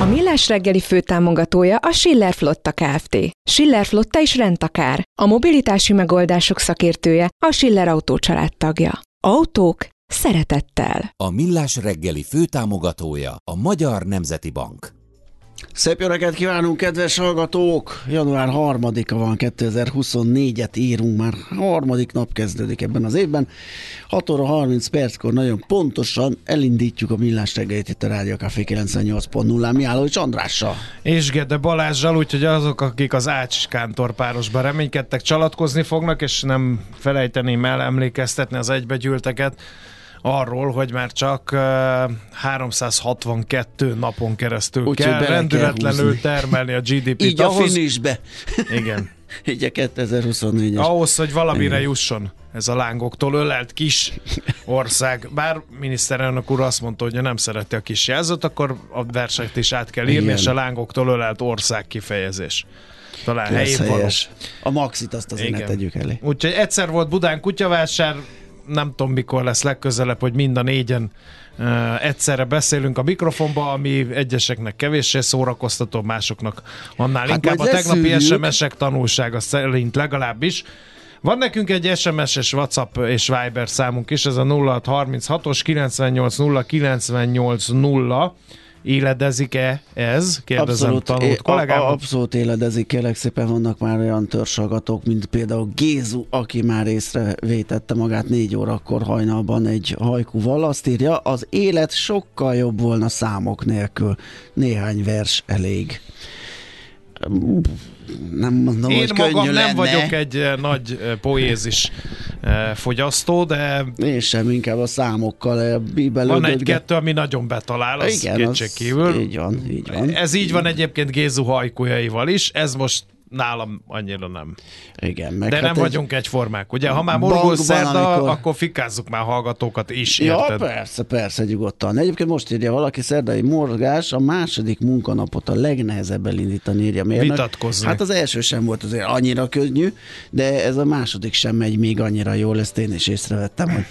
A Millás reggeli főtámogatója a Schiller Flotta Kft. Schiller Flotta is rendtakár. A mobilitási megoldások szakértője a Schiller Autó tagja. Autók szeretettel. A Millás reggeli főtámogatója a Magyar Nemzeti Bank. Szép jó reggelt kívánunk, kedves hallgatók! Január 3-a van, 2024-et írunk, már harmadik nap kezdődik ebben az évben. 6 óra 30 perckor nagyon pontosan elindítjuk a millás reggelit itt a Rádió Café 98.0-án Mihálovics Andrással. És Gede Balázsral, úgyhogy azok, akik az Ács Kántor párosban reménykedtek, csalatkozni fognak, és nem felejteném el emlékeztetni az egybegyűlteket, arról, hogy már csak uh, 362 napon keresztül Úgy, kell rendületlenül kell termelni a GDP-t. Így a ahhoz, finishbe. Igen. Így a 2024-es. Ahhoz, hogy valamire jusson ez a lángoktól ölelt kis ország. Bár miniszterelnök úr azt mondta, hogy nem szereti a kis jelzőt, akkor a versenyt is át kell írni, Igen. és a lángoktól ölelt ország kifejezés. Talán Ez helyén való. A maxit azt azért ne Igen. tegyük elé. Úgyhogy egyszer volt Budán kutyavásár, nem tudom mikor lesz legközelebb, hogy mind a négyen egyszerre beszélünk a mikrofonba, ami egyeseknek kevéssé szórakoztató, másoknak annál Hát inkább a tegnapi. SMS-ek tanulsága szerint legalábbis. Van nekünk egy SMS-es WhatsApp és Viber számunk is, ez a 0636-os 980 980 Éledezik-e ez? Kérdezem Abszolút, tanult kollégám. abszolút éledezik, kérlek szépen vannak már olyan törzsagatók, mint például Gézu, aki már észrevétette magát négy órakor hajnalban egy hajkúval. Azt írja, az élet sokkal jobb volna számok nélkül. Néhány vers elég. Nem mondom, Én hogy magam könnyű nem lenne. vagyok egy eh, nagy eh, poézis eh, fogyasztó, de Én sem, inkább a számokkal bíbelődök. van egy-kettő, ami nagyon betalál, az Igen, kétség kívül. így van, így van. Ez így van egyébként Gézu hajkujjaival is, ez most nálam annyira nem. Igen, meg De hát nem egy- vagyunk egyformák, ugye? Ha már morgó szerda, amikor- akkor fikázzuk már hallgatókat is, Ja, érted? persze, persze, nyugodtan. Egyébként most írja valaki szerdai morgás, a második munkanapot a legnehezebb elindítani, írja mérnök. Vitatkozni. Hát az első sem volt azért annyira könnyű, de ez a második sem megy még annyira jól, ezt én is észrevettem, hogy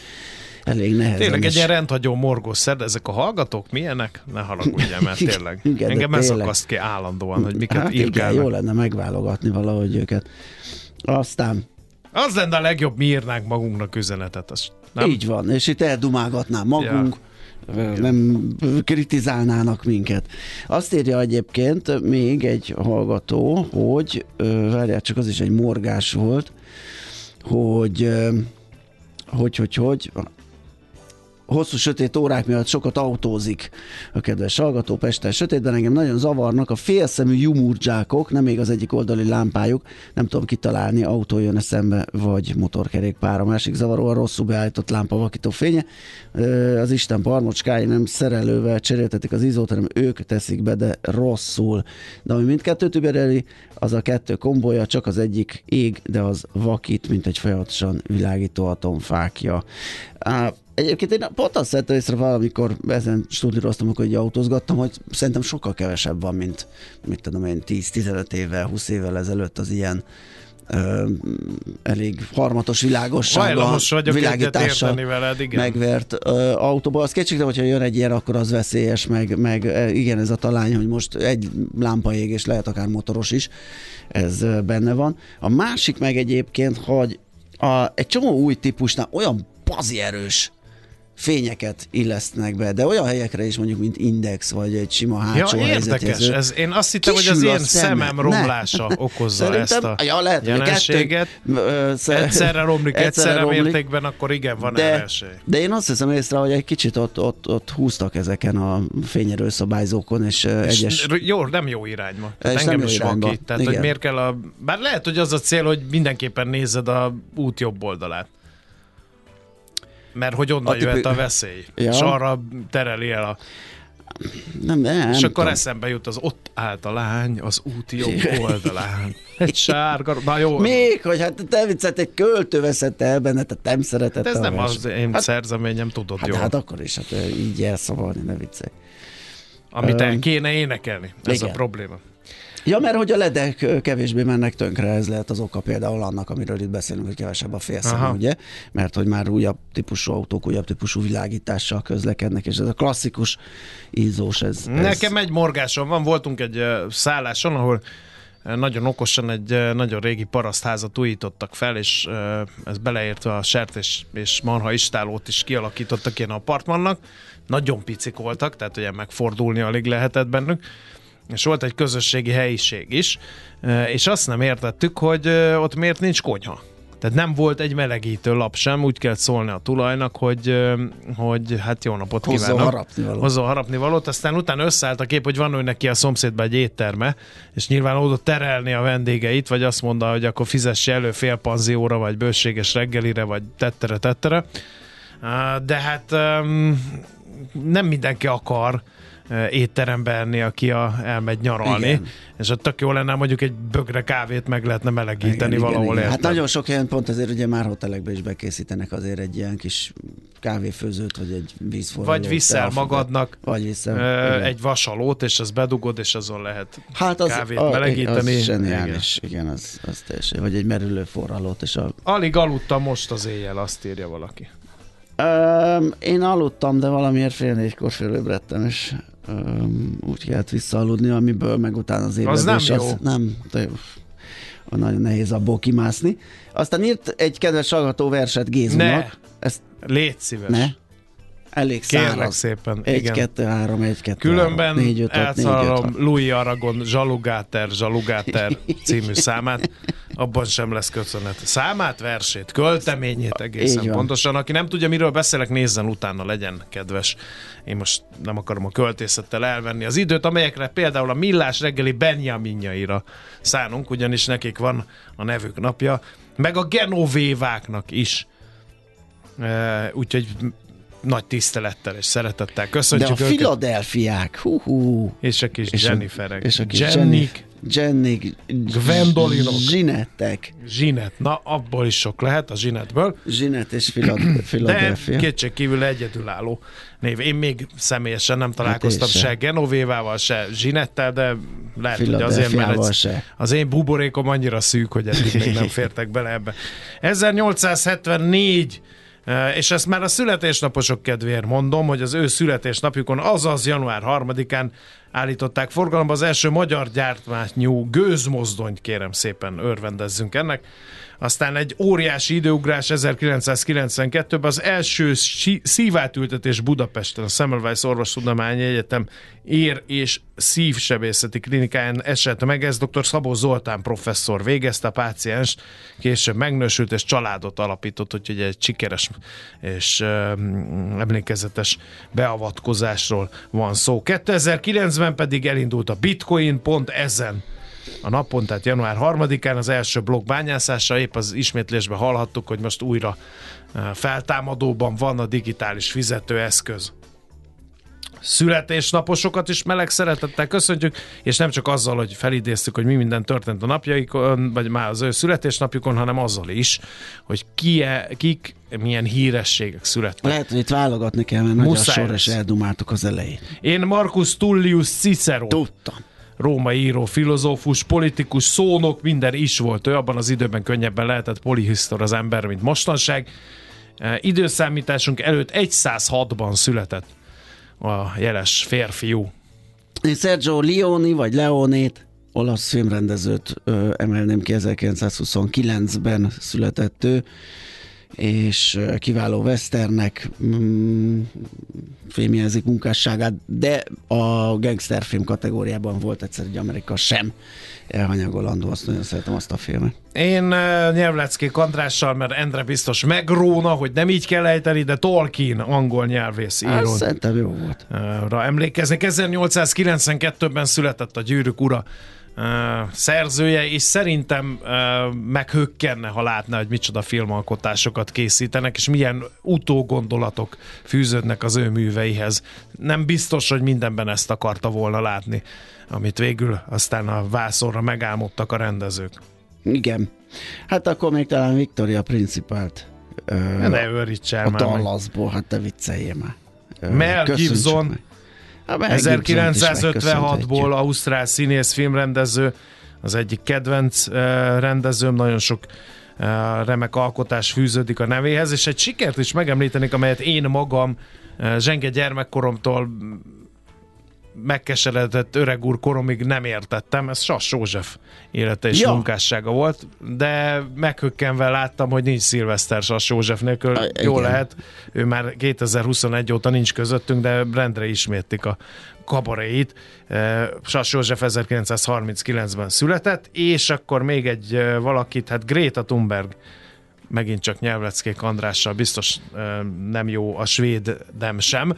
elég nehezen. Tényleg egy ilyen rendhagyó morgó szerda, ezek a hallgatók milyenek? Ne haragudjál, mert tényleg. Igen, de Engem ez akaszt ki állandóan, hogy miket hát igen, jó lenne megválogatni valahogy őket. Aztán Az lenne a legjobb, mi írnánk magunknak üzenetet. Az, nem? így van, és itt eldumálgatnám magunk, nem kritizálnának minket. Azt írja egyébként még egy hallgató, hogy, várjál csak, az is egy morgás volt, hogy, hogy, hogy, hogy, hosszú sötét órák miatt sokat autózik a kedves hallgató Pesten sötétben. Engem nagyon zavarnak a félszemű jumurdzsákok, nem még az egyik oldali lámpájuk, nem tudom kitalálni, autó jön szembe, vagy motorkerékpár. A másik zavaróan rosszul beállított lámpa vakító fénye. Az Isten parmocskái nem szerelővel cseréltetik az izót, hanem ők teszik be, de rosszul. De ami mindkettőt übereli, az a kettő kombója, csak az egyik ég, de az vakít, mint egy folyamatosan világító atomfákja. Egyébként én pont azt vettem észre valamikor ezen stúdióztam, akkor így autózgattam, hogy szerintem sokkal kevesebb van, mint mit tudom én, 10-15 évvel, 20 évvel ezelőtt az ilyen ö, elég harmatos világossággal, világítással veled, igen. megvert ö, autóba. Az kétségtelen, hogyha jön egy ilyen, akkor az veszélyes, meg, meg e, igen, ez a talány, hogy most egy lámpa ég, és lehet akár motoros is, ez benne van. A másik meg egyébként, hogy a, egy csomó új típusnál olyan bazi erős fényeket illesztnek be, de olyan helyekre is mondjuk, mint Index, vagy egy sima Ja, hátsó érdekes. helyzetjelző. Ez, én azt hittem, hogy az Kisül én szeme. szemem Ne. romlása okozza ezt a ja, lehet, jelenséget. kettő- Egyszerre romlik, egyszerre romlik. mértékben, akkor igen, van erre de, esély. de én azt hiszem észre, hogy egy kicsit ott, ott, ott húztak ezeken a fényerő szabályzókon, és, és egyes... jó, nem jó irányba. És Tehát nem engem is irányba. van ki. Tehát, Igen. hogy miért kell a... Bár lehet, hogy az a cél, hogy mindenképpen nézed a út jobb oldalát. Mert hogy onnan A tipi- jöhet a veszély. Ja. És arra tereli el a... Nem, nem, és nem akkor tudom. eszembe jut az ott állt a lány az út jobb oldalán. Egy sárga... Na jó. Még, hogy hát te viccet egy költő veszett el benne, tehát nem szeretett Hát ez nem vers. az én Hát- szerzeményem, tudod Hát, jól. hát akkor is, hát így elszavalni, ne viccelj. Amit el Öm, kéne énekelni. Ez igen. a probléma. Ja, mert hogy a ledek kevésbé mennek tönkre, ez lehet az oka például annak, amiről itt beszélünk, hogy kevesebb a félszem, ugye? Mert hogy már újabb típusú autók, újabb típusú világítással közlekednek, és ez a klasszikus ízós, ez, ez Nekem egy morgásom van, voltunk egy szálláson, ahol nagyon okosan egy nagyon régi parasztházat újítottak fel, és ez beleértve a sertés és marha istálót is kialakítottak ilyen apartmannak. Nagyon picik voltak, tehát ugye megfordulni alig lehetett bennük. És volt egy közösségi helyiség is, és azt nem értettük, hogy ott miért nincs konyha. Tehát nem volt egy melegítő lap sem, úgy kellett szólni a tulajnak, hogy, hogy hát jó napot Hozzon kívánok. harapnivalót. Hozzon harapni valót, aztán utána összeállt a kép, hogy van ő neki a szomszédba egy étterme, és nyilván oda terelni a vendégeit, vagy azt mondta, hogy akkor fizesse elő fél panzióra, vagy bőséges reggelire, vagy tettere, tettere. De hát nem mindenki akar étterembe enni, aki a, elmegy nyaralni, Igen. és ott tök jó lenne mondjuk egy bögre kávét meg lehetne melegíteni valahol. Hát érted? nagyon sok helyen pont ezért ugye már hotelekben is bekészítenek azért egy ilyen kis kávéfőzőt, vagy egy vízforralót. Vagy viszel teafogat. magadnak Vagy viszel. ö, igen. egy vasalót, és azt bedugod, és azon lehet hát az, kávét a, melegíteni. Az zseniális, igen, igen az, az teljesen. Vagy egy merülő forralót, és a Alig aludtam most az éjjel, azt írja valaki. Öm, én aludtam, de valamiért fél négykor fölébredtem, és úgy kellett visszaaludni, amiből meg utána az ébredés. nem jó. Az nem, de, nagyon nehéz abból kimászni. Aztán írt egy kedves hallgató verset Gézunak. Ne. Ezt Légy szíves. ne. Elég Kérlek száraz. szépen. 1, igen. 2, 3, 1, 2, Különben 4, 5, 6, 4, 5, 6. elszalom Louis Aragon Zsalugáter, Zsalugáter című számát. Abban sem lesz köszönet. Számát, versét, költeményét egészen pontosan. Aki nem tudja, miről beszélek, nézzen utána, legyen kedves. Én most nem akarom a költészettel elvenni az időt, amelyekre például a Millás reggeli Benjaminjaira szánunk, ugyanis nekik van a nevük napja, meg a Genovéváknak is. E, úgyhogy nagy tisztelettel és szeretettel De köszöntjük a őket. Filadelfiák, hú, hú. És a kis És a- Jenniferek. És a kis Jennik, Jennik, Gwendolinok. Zsinettek. Zsinet. Na, abból is sok lehet a Zsinetből. Zsinet és De Philadelphia. kétség kívül egyedülálló név. Én még személyesen nem találkoztam Hát se se. Genovévával, se Zsinettel, de lehet, hogy azért, mert egy, se. az én buborékom annyira szűk, hogy eddig még nem fértek bele ebbe. 1874 eh, és ezt már a születésnaposok kedvéért mondom, hogy az ő születésnapjukon, azaz január 3-án állították forgalomba az első magyar gyártmányú gőzmozdonyt, kérem szépen örvendezzünk ennek. Aztán egy óriási időugrás 1992-ben az első szívátültetés Budapesten, a Semmelweis Orvostudományi Egyetem ér- és szívsebészeti klinikáján esett meg. Ez dr. Szabó Zoltán professzor végezte, a páciens később megnősült és családot alapított, úgyhogy egy sikeres és um, emlékezetes beavatkozásról van szó. 2009-ben pedig elindult a Bitcoin pont ezen a napon, tehát január 3-án az első blokk bányászása, épp az ismétlésben hallhattuk, hogy most újra eh, feltámadóban van a digitális fizetőeszköz. Születésnaposokat is meleg szeretettel köszöntjük, és nem csak azzal, hogy felidéztük, hogy mi minden történt a napjaikon, vagy már az ő születésnapjukon, hanem azzal is, hogy ki kik milyen hírességek születtek. Lehet, hogy itt válogatni kell, mert nagy a Muszáj sor, lesz. és eldumáltuk az elején. Én Marcus Tullius Cicero. Tudtam. Római író, filozófus, politikus, szónok, minden is volt ő, abban az időben könnyebben lehetett polihisztor az ember, mint mostanság. E, időszámításunk előtt 106-ban született a jeles férfiú. Sergio Leone, vagy Leonét, olasz filmrendezőt ö, emelném ki, 1929-ben született ő és kiváló westernek mm, fémjelzik munkásságát, de a gangsterfilm kategóriában volt egyszer egy Amerika sem elhanyagolandó, azt nagyon szeretem azt a filmet. Én uh, nyelvleckék Andrással, mert Endre biztos megróna, hogy nem így kell ejteni, de Tolkien, angol nyelvész író. Szerintem jó volt. Ra emlékeznek, 1892-ben született a Gyűrűk ura szerzője, és szerintem meghökkenne, ha látna, hogy micsoda filmalkotásokat készítenek, és milyen utógondolatok fűződnek az ő műveihez. Nem biztos, hogy mindenben ezt akarta volna látni, amit végül aztán a vászorra megálmodtak a rendezők. Igen. Hát akkor még talán Victoria Principált ne őrítsel a Dallasból, hát te vicceljél már. Mel Gibson, meg 1956-ból Ausztrál színész filmrendező, az egyik kedvenc rendezőm, nagyon sok remek alkotás fűződik a nevéhez, és egy sikert is megemlítenék, amelyet én magam zsenge gyermekkoromtól megkeseredett öreg úr koromig nem értettem, ez Sass József élete és ja. munkássága volt, de meghökkenve láttam, hogy nincs Szilveszter Sass József nélkül, a, jó lehet, ő már 2021 óta nincs közöttünk, de rendre ismétlik a kabaréit. Sass József 1939-ben született, és akkor még egy valakit, hát Greta Thunberg megint csak nyelvleckék Andrással, biztos nem jó a svéd dem sem,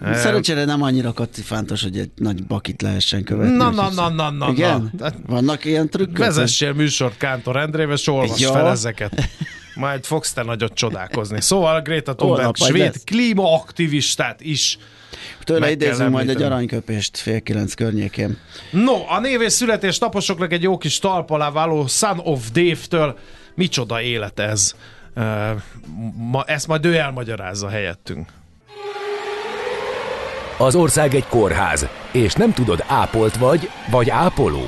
Szerencsére nem annyira kacifántos, hogy egy nagy bakit lehessen követni. Na, na, na, na, na. Igen? Na. Vannak ilyen trükkök? Vezessél műsort Kántor Endrével, és olvasd ja. fel ezeket. Majd fogsz te nagyot csodálkozni. Szóval Greta Thunberg, svéd klímaaktivistát is Tőle idézünk majd egy aranyköpést fél kilenc környékén. No, a név és születésnaposoknak egy jó kis talp alá váló Son of Dave-től. Micsoda élet ez. Uh, ma, ezt majd ő elmagyarázza helyettünk. Az ország egy kórház, és nem tudod, ápolt vagy, vagy ápoló.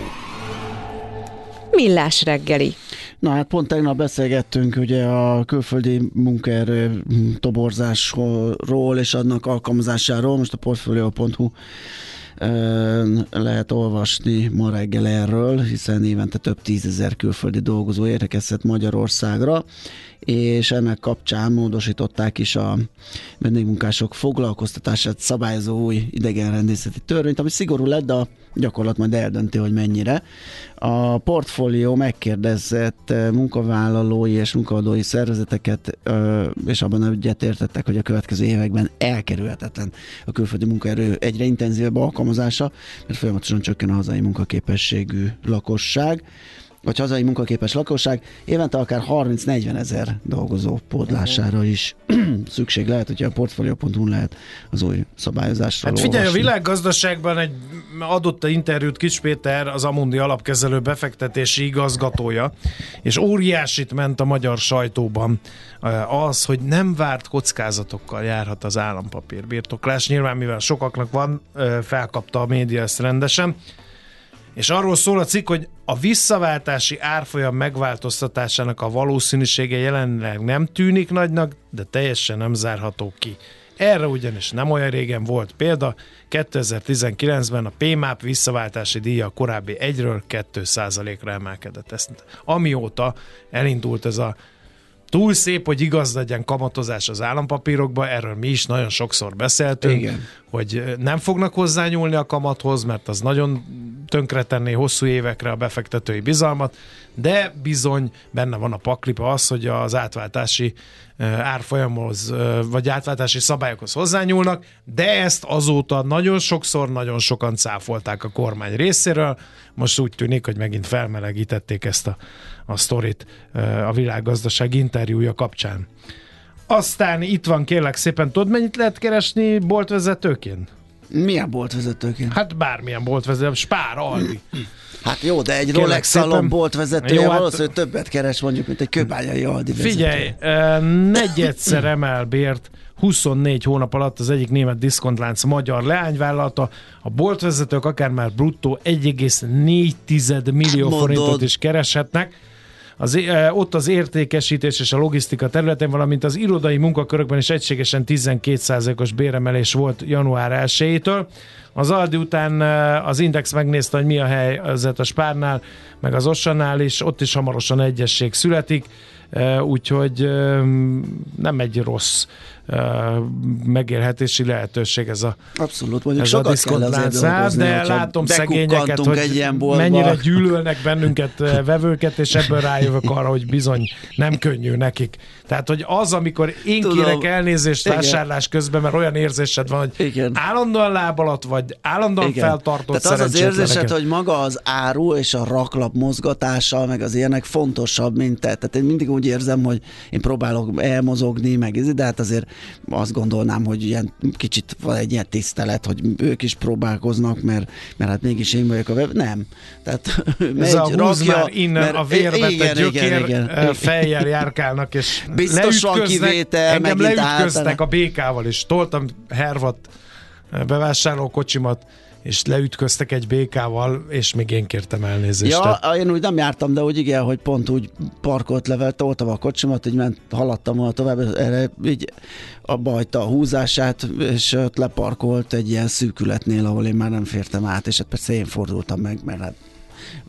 Millás reggeli. Na hát pont tegnap beszélgettünk ugye a külföldi munkaerő toborzásról és annak alkalmazásáról, most a portfolio.hu lehet olvasni ma reggel erről, hiszen évente több tízezer külföldi dolgozó érkezett Magyarországra, és ennek kapcsán módosították is a vendégmunkások foglalkoztatását szabályozó új idegenrendészeti törvényt, ami szigorú lett, de a gyakorlat majd eldönti, hogy mennyire. A portfólió megkérdezett munkavállalói és munkadói szervezeteket, és abban egyetértettek, hogy a következő években elkerülhetetlen a külföldi munkaerő egyre intenzívebb alkalmazása, mert folyamatosan csökken a hazai munkaképességű lakosság vagy hazai munkaképes lakosság évente akár 30-40 ezer dolgozó pótlására is szükség lehet, hogyha a portfolio.hu lehet az új szabályozásról Hát figyelj, olvasni. a világgazdaságban egy adott interjút Kis Péter, az Amundi alapkezelő befektetési igazgatója, és óriásit ment a magyar sajtóban eh, az, hogy nem várt kockázatokkal járhat az állampapír birtoklás. Nyilván, mivel sokaknak van, eh, felkapta a média ezt rendesen. És arról szól a cikk, hogy a visszaváltási árfolyam megváltoztatásának a valószínűsége jelenleg nem tűnik nagynak, de teljesen nem zárható ki. Erre ugyanis nem olyan régen volt példa, 2019-ben a PMAP visszaváltási díja a korábbi 1-ről 2% ra emelkedett. Ezt, amióta elindult ez a túl szép, hogy igaz legyen kamatozás az állampapírokba, erről mi is nagyon sokszor beszéltünk, Igen. hogy nem fognak hozzányúlni a kamathoz, mert az nagyon tönkretenné hosszú évekre a befektetői bizalmat, de bizony benne van a paklipa az, hogy az átváltási árfolyamhoz, vagy átváltási szabályokhoz hozzányúlnak, de ezt azóta nagyon sokszor, nagyon sokan cáfolták a kormány részéről. Most úgy tűnik, hogy megint felmelegítették ezt a, a sztorit a világgazdaság interjúja kapcsán. Aztán itt van kérlek szépen, tudod mennyit lehet keresni boltvezetőként? Milyen boltvezetőként? Hát bármilyen boltvezető, Spár, Aldi. Hát jó, de egy Rolex szalon boltvezetője Jó, hát- valószínűleg többet keres mondjuk, mint egy kőbányai Aldi vezető. Figyelj, negyedszer emel bért 24 hónap alatt az egyik német diszkontlánc magyar leányvállalata. A boltvezetők akár már bruttó 1,4 millió Mondod. forintot is kereshetnek. Az, eh, ott az értékesítés és a logisztika területén, valamint az irodai munkakörökben is egységesen 12%-os béremelés volt január 1-től. Az Aldi után eh, az Index megnézte, hogy mi a helyzet a Spárnál, meg az Ossannál is, ott is hamarosan egyesség születik, eh, úgyhogy nem egy rossz megélhetési lehetőség ez a Abszolút, mondjuk ez a sokat kell azért de látom szegényeket, hogy egy ilyen boltba. mennyire gyűlölnek bennünket vevőket, és ebből rájövök arra, hogy bizony nem könnyű nekik. Tehát, hogy az, amikor én Tudom. kérek elnézést Igen. vásárlás közben, mert olyan érzésed van, hogy Igen. állandóan láb alatt vagy, állandóan Igen. feltartott Tehát az az érzésed, hogy maga az áru és a raklap mozgatása, meg az ilyenek fontosabb, mint te. Tehát én mindig úgy érzem, hogy én próbálok elmozogni, meg ez, de hát azért azt gondolnám, hogy ilyen kicsit van egy ilyen tisztelet, hogy ők is próbálkoznak, mert, mert hát mégis én vagyok a web. Nem. Tehát Ez a húz már innen mert- a vérbe, igen, a gyökér igen, igen. fejjel járkálnak, és Biztos van leütköznek. kivétel, Engem leütköztek általán. a békával is. Toltam hervat bevásárlókocsimat, és leütköztek egy békával, és még én kértem elnézést. Ja, Tehát én úgy nem jártam, de úgy igen, hogy pont úgy parkolt level, toltam a kocsimat, így ment, haladtam volna tovább, erre így abba hagyta a húzását, és ott leparkolt egy ilyen szűkületnél, ahol én már nem fértem át, és hát persze én fordultam meg, mert hát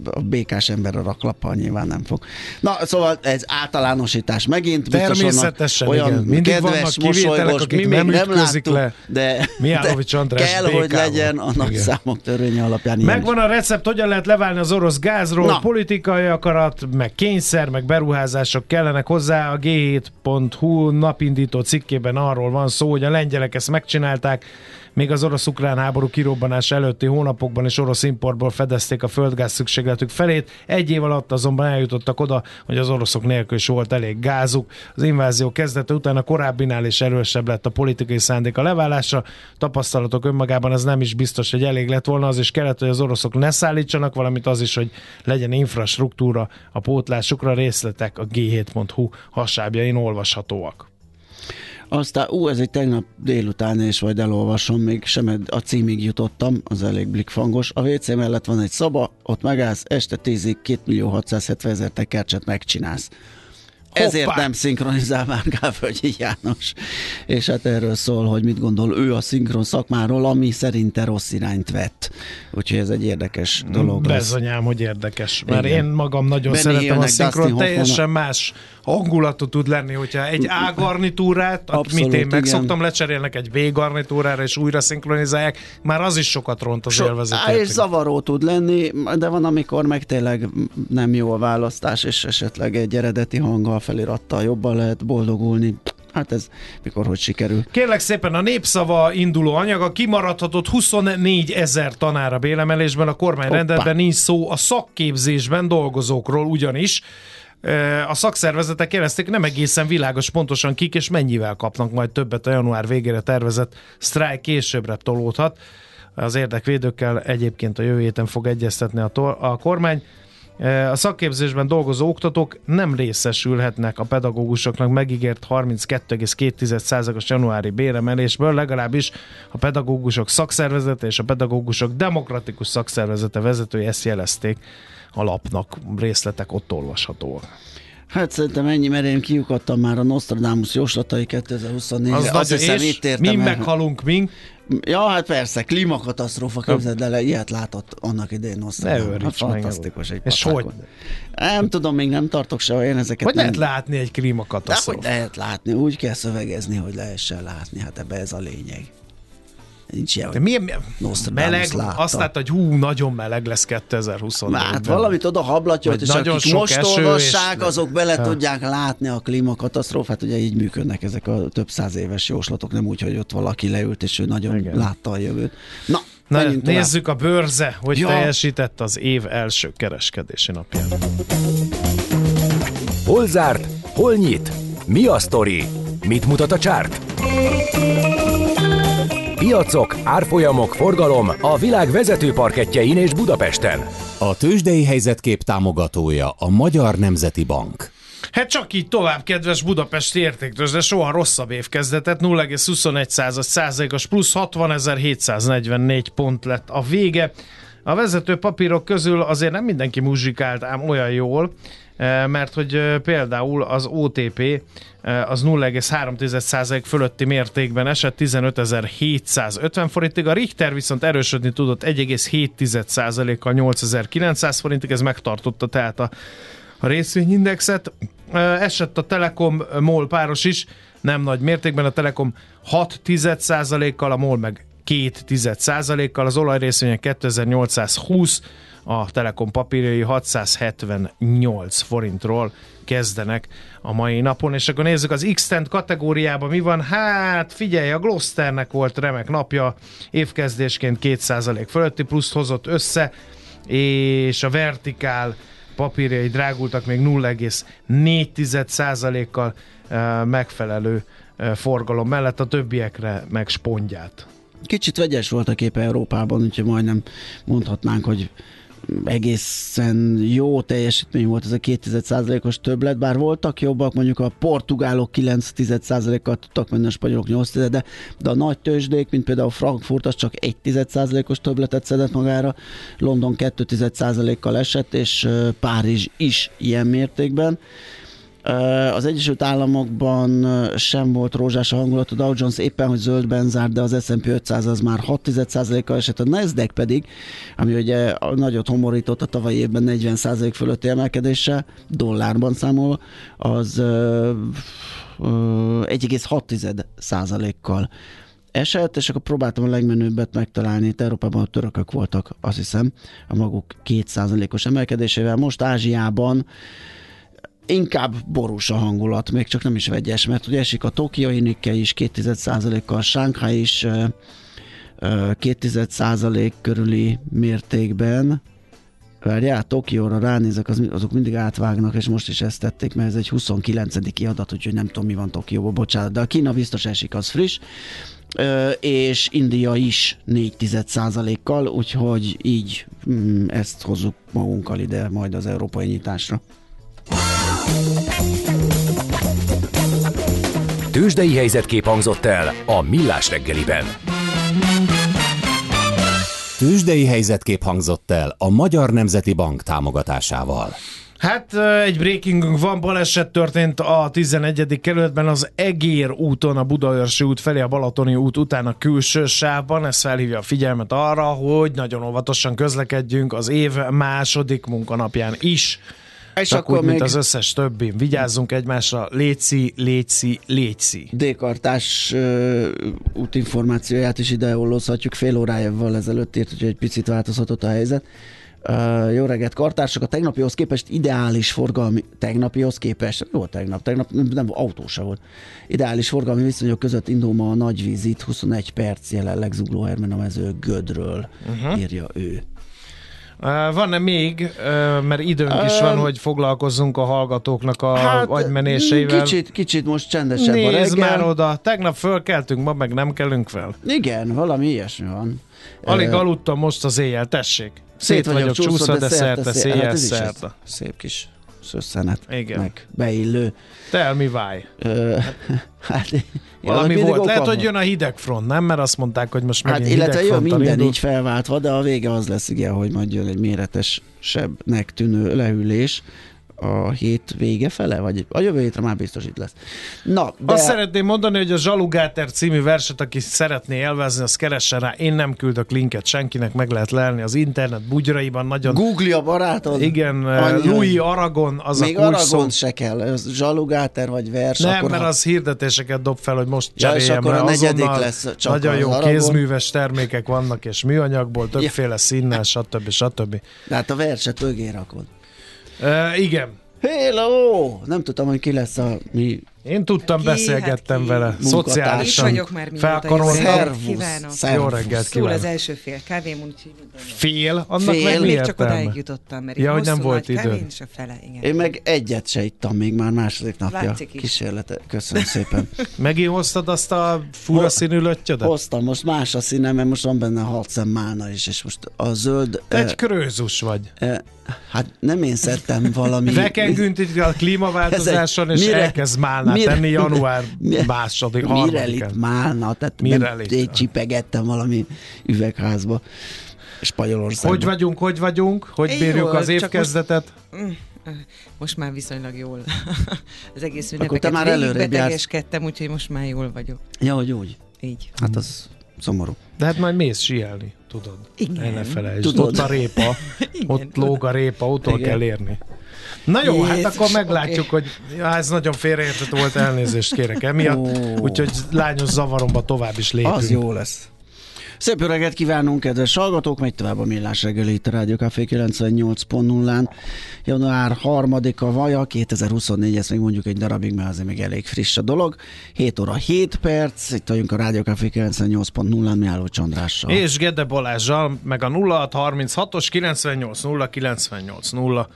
a békás ember a raklappal nyilván nem fog. Na, szóval ez általánosítás megint. Természetesen, olyan igen. Mindig kedves, vannak kivételek, mosolygós, mi nem még nem ütközik láttuk, le. de, Mihálovics András kell, hogy legyen a nagy Igen. számok törvénye alapján Megvan a recept, hogyan lehet leválni az orosz gázról, Na. politikai akarat, meg kényszer, meg beruházások kellenek hozzá. A G7.hu napindító cikkében arról van szó, hogy a lengyelek ezt megcsinálták, még az orosz-ukrán háború kirobbanása előtti hónapokban is orosz importból fedezték a földgáz szükségletük felét. Egy év alatt azonban eljutottak oda, hogy az oroszok nélkül is volt elég gázuk. Az invázió kezdete után a korábbinál is erősebb lett a politikai szándék a leválásra. Tapasztalatok önmagában ez nem is biztos, hogy elég lett volna. Az is kellett, hogy az oroszok ne szállítsanak, valamint az is, hogy legyen infrastruktúra a pótlásukra. Részletek a g7.hu hasábjain olvashatóak. Aztán, ú, ez egy tegnap délután, és majd elolvasom, még sem a címig jutottam, az elég blikfangos. A WC mellett van egy szoba, ott megállsz, este 10-ig 2 millió 670 ezer tekercset megcsinálsz. Ezért Hoppá! nem szinkronizál már Gávölgyi János. És hát erről szól, hogy mit gondol ő a szinkron szakmáról, ami szerinte rossz irányt vett. Úgyhogy ez egy érdekes dolog lesz. Bezonyám, hogy érdekes. Mert Igen. én magam nagyon Benny szeretem a szinkron, teljesen más hangulatú tud lenni, hogyha egy A garnitúrát, amit Abszolút, én igen. megszoktam, lecserélnek egy B garnitúrára, és újra szinkronizálják, már az is sokat ront az So, élvezet. á, és zavaró tud lenni, de van, amikor meg tényleg nem jó a választás, és esetleg egy eredeti hanggal, felirattal jobban lehet boldogulni. Hát ez mikor hogy sikerül. Kérlek szépen, a népszava induló anyaga kimaradhatott 24 ezer tanára bélemelésben, a kormány Hoppá. rendeletben nincs szó a szakképzésben dolgozókról ugyanis. A szakszervezetek jelezték, nem egészen világos pontosan kik és mennyivel kapnak majd többet a január végére tervezett sztrájk későbbre tolódhat. Az érdekvédőkkel egyébként a jövő héten fog egyeztetni a, to- a kormány. A szakképzésben dolgozó oktatók nem részesülhetnek a pedagógusoknak megígért 32,2%-os januári béremelésből, legalábbis a pedagógusok szakszervezete és a pedagógusok demokratikus szakszervezete vezetői ezt jelezték a lapnak. Részletek ott olvashatóak. Hát szerintem ennyi, mert én kiukadtam már a Nostradamus jóslatai 2024-re. Az Azt hiszem, és itt értem mi el. meghalunk mink, Ja, hát persze, klímakatasztrófa, képzeld el, ilyet látott annak idején őríts Hát fantasztikus egy És hogy? Nem tudom, még nem tartok sehol, én ezeket hogy nem... lehet látni egy De hogy lehet látni, úgy kell szövegezni, hogy lehessen látni, hát ebbe ez a lényeg. Nincs ilyen, De hogy milyen, milyen meleg, látta. azt látta, hogy hú, nagyon meleg lesz 2024 Hát valamit oda hablatja, és nagyon akik sok most eső, olvassák, és- azok bele Ha. tudják látni a klímakatasztrófát. Ugye így működnek ezek a több száz éves jóslatok, nem úgy, hogy ott valaki leült, és ő nagyon Igen. látta a jövőt. Na, Na, tovább. nézzük a bőrze, hogy Ja. teljesített az év első kereskedési napján. Hol zárt? Hol nyit? Mi a sztori? Mit mutat a csárt? Piacok, árfolyamok, forgalom a világ vezető parketjein és Budapesten. A tőzsdei helyzetkép támogatója a Magyar Nemzeti Bank. Hát csak így tovább, kedves Budapesti értéktős, de soha rosszabb év kezdetet, 0,21 százalékos plusz 60.744 pont lett a vége. A vezető papírok közül azért nem mindenki muzsikált ám olyan jól, mert hogy eh, például az OTP eh, az 0,3% fölötti mértékben esett 15.750 forintig, a Richter viszont erősödni tudott 1,7%-kal 8.900 forintig, ez megtartotta tehát a, a részvényindexet. Esett a Telekom MOL páros is, nem nagy mértékben, a Telekom 6 kal a MOL meg 2 kal az olajrészvények 2820, a Telekom papírjai 678 forintról kezdenek a mai napon, és akkor nézzük az x kategóriában mi van, hát figyelj, a Glosternek volt remek napja, évkezdésként 2% fölötti pluszt hozott össze, és a Vertikál papírjai drágultak még 0,4%-kal megfelelő forgalom mellett, a többiekre meg spondját. Kicsit vegyes volt a kép Európában, úgyhogy majdnem mondhatnánk, hogy egészen jó teljesítmény volt ez a 2%-os többlet, bár voltak jobbak, mondjuk a portugálok 9%-kal tudtak menni, a spanyolok 8 de, de a nagy tőzsdék, mint például Frankfurt, az csak 1%-os többletet szedett magára, London 2%-kal esett, és Párizs is ilyen mértékben. Az Egyesült Államokban sem volt rózsás a hangulat, a Dow Jones éppen, hogy zöldben zárt, de az S&P 500 az már 6%-kal esett, a Nasdaq pedig, ami ugye nagyot homorított a tavalyi évben 40% fölötti emelkedéssel, dollárban számolva, az 1,6%-kal esett, és akkor próbáltam a legmenőbbet megtalálni. Itt Európában a törökök voltak, azt hiszem, a maguk 2%-os emelkedésével. Most Ázsiában inkább borús a hangulat, még csak nem is vegyes, mert ugye esik a Tokiai Nikkei is 2%-kal, Shanghai is 2% körüli mértékben, Várjál, Tokióra ránézek, az, azok mindig átvágnak, és most is ezt tették, mert ez egy 29. adat, úgyhogy nem tudom, mi van Tokióban, bocsánat, de a Kína biztos esik, az friss, és India is 4% kal úgyhogy így mm, ezt hozzuk magunkkal ide majd az európai nyitásra. Tőzsdei helyzetkép hangzott el a Millás reggeliben. Tőzsdei helyzetkép hangzott el a Magyar Nemzeti Bank támogatásával. Hát egy breakingünk van, baleset történt a 11. kerületben az Egér úton, a Budaörsi út felé a Balatoni út után a külső sávban. Ez felhívja a figyelmet arra, hogy nagyon óvatosan közlekedjünk az év második munkanapján is. És Csak akkor úgy, még... mint az összes többi. Vigyázzunk egymásra, léci, léci, léci. D-kartás uh, útinformációját is ide. Fél órájával ezelőtt írt, hogy egy picit változhatott a helyzet. Uh, jó reggelt, kartársak! A tegnapihoz képest ideális forgalmi, tegnapihoz képest, jó tegnap, tegnap nem, nem autó volt. Ideális forgalmi viszonyok között indul ma a nagyvízit, 21 perc jelenleg Zugló Hermen a mező Gödről, uh-huh. írja ő. Van-e még, mert időnk is van, hogy foglalkozzunk a hallgatóknak a hát, agymenéseivel? Kicsit, kicsit most csendesebb Nézd a reggel. már oda, tegnap fölkeltünk, ma meg nem kelünk fel. Igen, valami ilyesmi van. Alig uh, aludtam most az éjjel, tessék. Szét, Szét vagyok csúszva, de szerte, széjjel, hát szerte. Szép kis szösszenet, Igen. meg beillő. Tell me why. hát, Valami volt. Lehet, hogy jön a hidegfront, nem? Mert azt mondták, hogy most megint Hát illetve jön minden indul. így felváltva, de a vége az lesz, igen, hogy majd jön egy méretesebbnek tűnő lehűlés a hét vége fele, vagy a jövő hétre már biztos itt lesz. Na, de... Azt szeretném mondani, hogy a Zsalugáter című verset, aki szeretné élvezni, az keressen rá. Én nem küldök linket senkinek, meg lehet lelni az internet bugyraiban. Nagyon... Google a barátod. Igen, Annyi, Louis Aragon az Még a Aragon se kell, Zsalugáter vagy vers. Nem, akkor mert ha... az hirdetéseket dob fel, hogy most cseréljem ja, a negyedik lesz csak Nagyon jó Aragon. kézműves termékek vannak, és műanyagból, többféle ja. színnel, stb. stb. De hát a verset mögé rakod. Igen. Hello! Nem tudtam, hogy ki lesz a mi Én tudtam, Ki? beszélgettem Hát ki? vele. Munkatárs. Szociálisan Itt vagyok már mióta. felkaroltam. Jó reggelt Szervusz. Jó reggelt Szól az első fél kávém, úgyhogy. Fél? Annak Fél. meg mi Még csak értelme? odáig jutottam, mert Ja, hogy nem volt időd. és a fele, igen. Én meg egyet se ittam még már második napja. Látszik is. Köszönöm szépen. Megint hoztad azt a fura Ho- színű löttyödet? Hoztam, most más a színe, mert most van benne hat szem málna is, és most a zöld... Te eh, egy krőzus vagy. eh, hát nem én szedtem valami... Vekengünk itt a klímaváltozáson, és mire- elkezd málnát mire- tenni január mire- második, Mirelit harmadikán. málna, tehát Mirelit. nem, én csipegettem valami üvegházba. Spanyolországban. Hogy vagyunk, hogy vagyunk? Hogy bírjuk az évkezdetet? Most már viszonylag jól. az egész te ünnepeket már végig előrébb jársz. betegeskedtem, úgyhogy most már jól vagyok. Ja, hogy úgy. Így. Hát az szomorú. De hát majd mész síelni, tudod. Igen. El ne felejtsd. Tudod. Ott a répa, ott lóg a répa, ott Igen. kell érni. Na jó, hát Jézus, akkor meglátjuk, hogy ja, ez nagyon félreértett volt, elnézést kérek emiatt, Ó. úgyhogy lányos zavaromba tovább is lépünk. Az jó lesz. Szép jó reggelt kívánunk, kedves hallgatók! Megy tovább a millás reggeli itt a Rádió Café 98.0-án. Január 3-a vaja, 2024, ezt még mondjuk egy darabig, mert azért még elég friss a dolog. 7 óra 7 perc, itt vagyunk a Rádió Café 98.0-án, Miálló Csandrással. És Gede Balázsjal, meg a 0636-os 980 980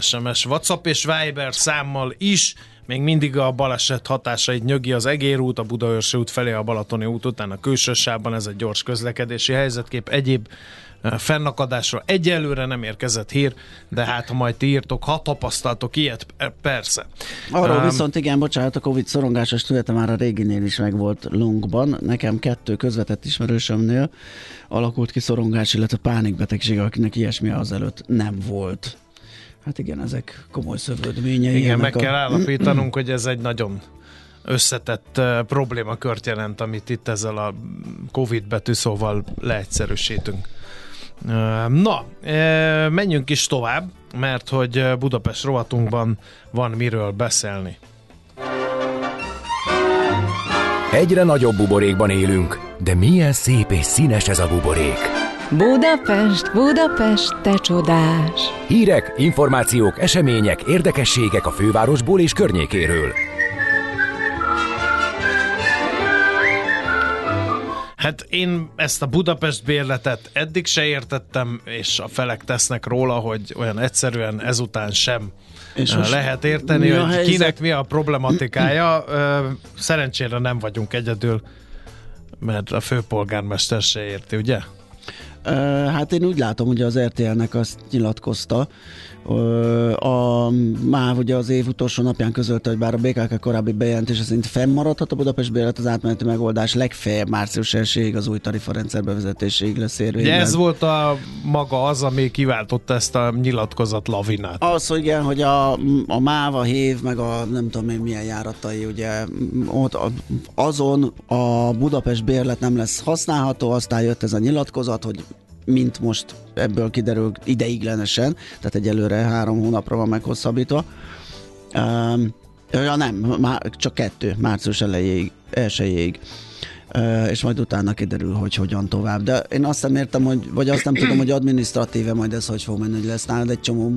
SMS, WhatsApp és Viber számmal is, még mindig a baleset hatásait nyögi az Egér út, a Budaörsi út felé a Balatoni út után a külső sávban, ez egy gyors közlekedési helyzetkép. Egyéb fennakadásról egyelőre nem érkezett hír, de hát ha majd ti írtok, ha tapasztaltok ilyet, eh, persze. Arról Ám, viszont igen, bocsánat, a Covid szorongásos tünete már a réginél is megvolt Longban. Nekem kettő közvetett ismerősömnél alakult ki szorongás, illetve pánikbetegség, akinek ilyesmi azelőtt nem volt. Hát igen, ezek komoly szövődményei. Igen, meg a... kell állapítanunk, hogy ez egy nagyon összetett uh, problémakört jelent, amit itt ezzel a Covid betűszóval leegyszerűsítünk. Uh, na, uh, menjünk is tovább, mert hogy Budapest rovatunkban van miről beszélni. Egyre nagyobb buborékban élünk, de milyen szép és színes ez a buborék. Budapest, Budapest, te csodás! Hírek, információk, események, érdekességek a fővárosból és környékéről. Hát én ezt a Budapest bérletet eddig se értettem, és a felek tesznek róla, hogy olyan egyszerűen ezután sem És most lehet érteni, mi hogy helyzet? kinek mi a problematikája. Ö, Szerencsére nem vagyunk egyedül, mert a főpolgármester se érti, ugye? Hát én úgy látom, hogy az RTL-nek azt nyilatkozta, a MÁV ugye az év utolsó napján közölte, hogy bár a BKK korábbi bejelentése szerint fennmaradhat a Budapest bérlet, az átmeneti megoldás legfeljebb március 1 az új tarifarendszer bevezetéséig lesz érvényben. ez volt a maga az, ami kiváltotta ezt a nyilatkozat lavinát. Az, hogy igen, hogy a, a MÁV, a HÉV, meg a nem tudom én milyen járatai, ugye ott azon a Budapest bérlet nem lesz használható, aztán jött ez a nyilatkozat, hogy mint most ebből kiderül ideiglenesen, tehát egyelőre három hónapra van meghosszabbítva. Um, ja nem, már csak kettő, március elejéig, elsőjéig. Uh, és majd utána kiderül, hogy hogyan tovább. De én azt nem értem, hogy, vagy azt nem tudom, hogy adminisztratíve majd ez hogy fog menni, hogy lesz nálad egy csomó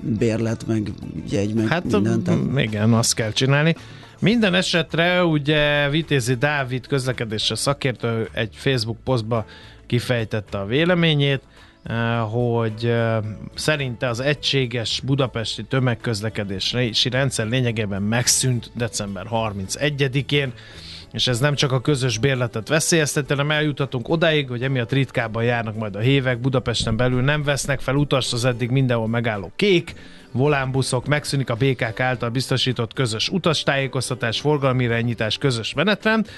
bérlet, meg jegy, meg Hát minden. Tehát, igen, azt kell csinálni. Minden esetre ugye Vitézi Dávid közlekedésre szakértő egy Facebook posztba kifejtette a véleményét, eh, hogy eh, szerinte az egységes budapesti tömegközlekedési rendszer lényegében megszűnt december 31-én, és ez nem csak a közös bérletet veszélyezteti, hanem eljutatunk odáig, hogy emiatt ritkábban járnak majd a hévek, Budapesten belül nem vesznek fel utast az eddig mindenhol megálló kék, volánbuszok, megszűnik a BKK által biztosított közös utastájékoztatás, forgalmi irányítás, közös menetrend,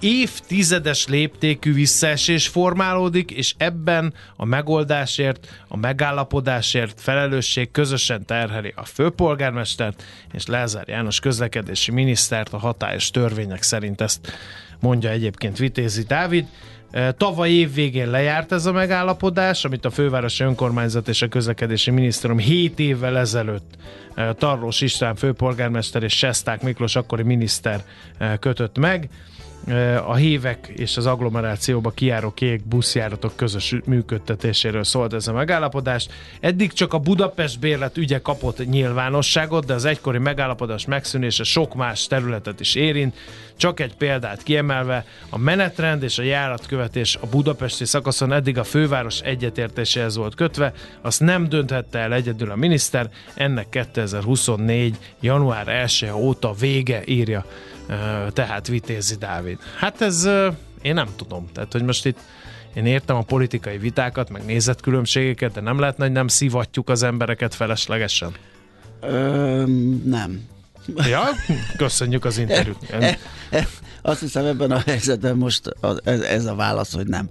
évtizedes léptékű visszaesés formálódik, és ebben a megoldásért, a megállapodásért felelősség közösen terheli a főpolgármestert és Lázár János közlekedési minisztert a hatályos törvények szerint ezt mondja egyébként Vitézi Dávid. Tavaly év végén lejárt ez a megállapodás, amit a fővárosi önkormányzat és a közlekedési minisztérium 7 évvel ezelőtt Tarlós István főpolgármester és Sesták Miklós akkori miniszter kötött meg a hévek és az agglomerációba kiáró kék buszjáratok közös működtetéséről szólt ez a megállapodás. Eddig csak a Budapest bérlet ügye kapott nyilvánosságot, de az egykori megállapodás megszűnése sok más területet is érint. Csak egy példát kiemelve, a menetrend és a járatkövetés a budapesti szakaszon eddig a főváros egyetértéséhez volt kötve, azt nem dönthette el egyedül a miniszter, ennek 2024. január 1 óta vége írja tehát Vitézi Dávid. Hát ez én nem tudom. Tehát, hogy most itt én értem a politikai vitákat, meg nézetkülönbségeket, de nem lehetne, hogy nem szivatjuk az embereket feleslegesen? Ö, nem. Ja, köszönjük az interjút. Azt hiszem ebben a helyzetben most ez, ez a válasz, hogy nem.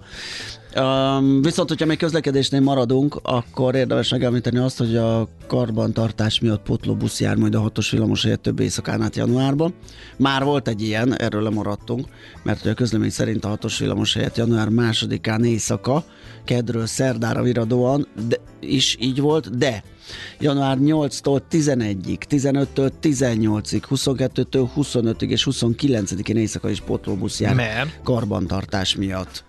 Um, viszont, hogyha még közlekedésnél maradunk, akkor érdemes megemlíteni azt, hogy a karbantartás miatt potlóbusz jár majd a hatos villamos helyett több éjszakán át januárban. Már volt egy ilyen, erről lemaradtunk, mert a közlemény szerint a hatos villamos helyett január másodikán éjszaka, kedről szerdára viradóan de, is így volt, de január 8-tól 11-ig, 15-től 18-ig, 22-től 25-ig és 29-én éjszaka is potlóbusz jár Mert? karbantartás miatt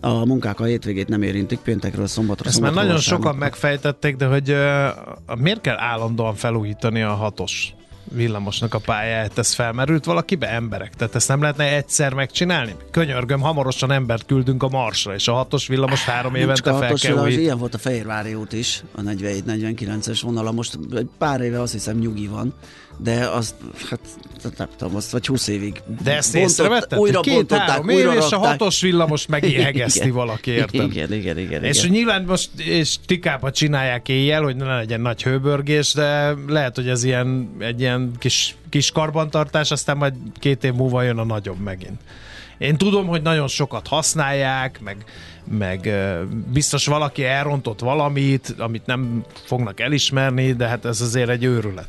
a munkák a hétvégét nem érintik, péntekről szombatra. Ezt már nagyon sokan megfejtették, de hogy uh, miért kell állandóan felújítani a hatos villamosnak a pályáját, ez felmerült valakibe emberek? Tehát ezt nem lehetne egyszer megcsinálni? Könyörgöm, hamarosan embert küldünk a Marsra, és a hatos villamos három évente fel kell villamos, Ilyen volt a Fehérvári út is, a 47-49-es vonala, most pár éve azt hiszem nyugi van, de azt, hát nem tudom, azt vagy 20 évig De ezt észrevetted? Újra két három év, újra és a hatos villamos megihegeszti valaki, értem? Igen, igen, igen. És igen. nyilván most és tikába csinálják éjjel, hogy ne legyen nagy hőbörgés, de lehet, hogy ez ilyen, egy ilyen kis, kis karbantartás, aztán majd két év múlva jön a nagyobb megint. Én tudom, hogy nagyon sokat használják, meg, meg biztos valaki elrontott valamit, amit nem fognak elismerni, de hát ez azért egy őrület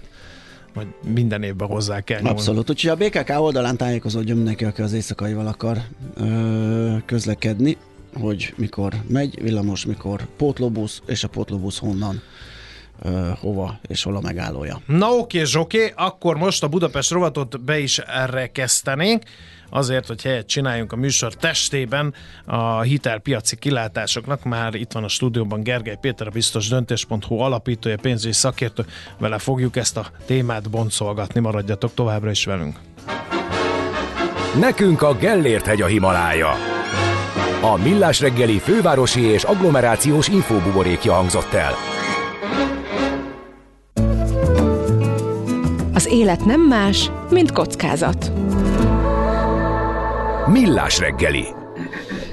majd minden évben hozzá kell nyúlni. Abszolút. Úgyhogy a BKK oldalán tájékozódjon mindenki, aki az éjszakaival akar ö, közlekedni, hogy mikor megy villamos, mikor pótlóbusz, és a pótlóbusz honnan hova és hol a megállója. Na oké, Zsoké, akkor most a Budapest rovatot be is kezdenénk azért, hogy helyet csináljunk a műsor testében a hitelpiaci kilátásoknak. Már itt van a stúdióban Gergely Péter, a biztos döntés.hu alapítója, pénzügyi szakértő. Vele fogjuk ezt a témát boncolgatni. Maradjatok továbbra is velünk. Nekünk a Gellért hegy a Himalája. A Millás reggeli fővárosi és agglomerációs infóbuborékja hangzott el. Az élet nem más, mint kockázat. Millás reggeli.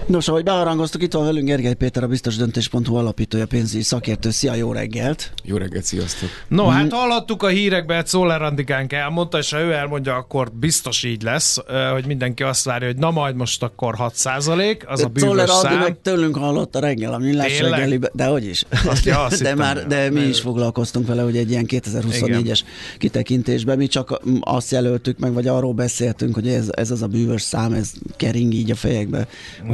Nos, ahogy beharangoztuk, itt van velünk Gergely Péter, a biztos döntés.hu alapítója, pénzügyi szakértő. Szia, jó reggelt! Jó reggelt, sziasztok! No, mm. hát hallottuk a hírekbe, Szoller Andikánk elmondta, és ha ő elmondja, akkor biztos így lesz, hogy mindenki azt várja, hogy na majd most akkor 6% az a bűvös Szoller szám. meg tőlünk hallotta reggel a millás reggelibe, de hogy is. Azt, ja, azt de, már, de mi is foglalkoztunk vele, hogy egy ilyen 2024-es kitekintésben mi csak azt jelöltük meg, vagy arról beszéltünk, hogy ez, ez az a bűvös szám, ez kering így a fejekbe.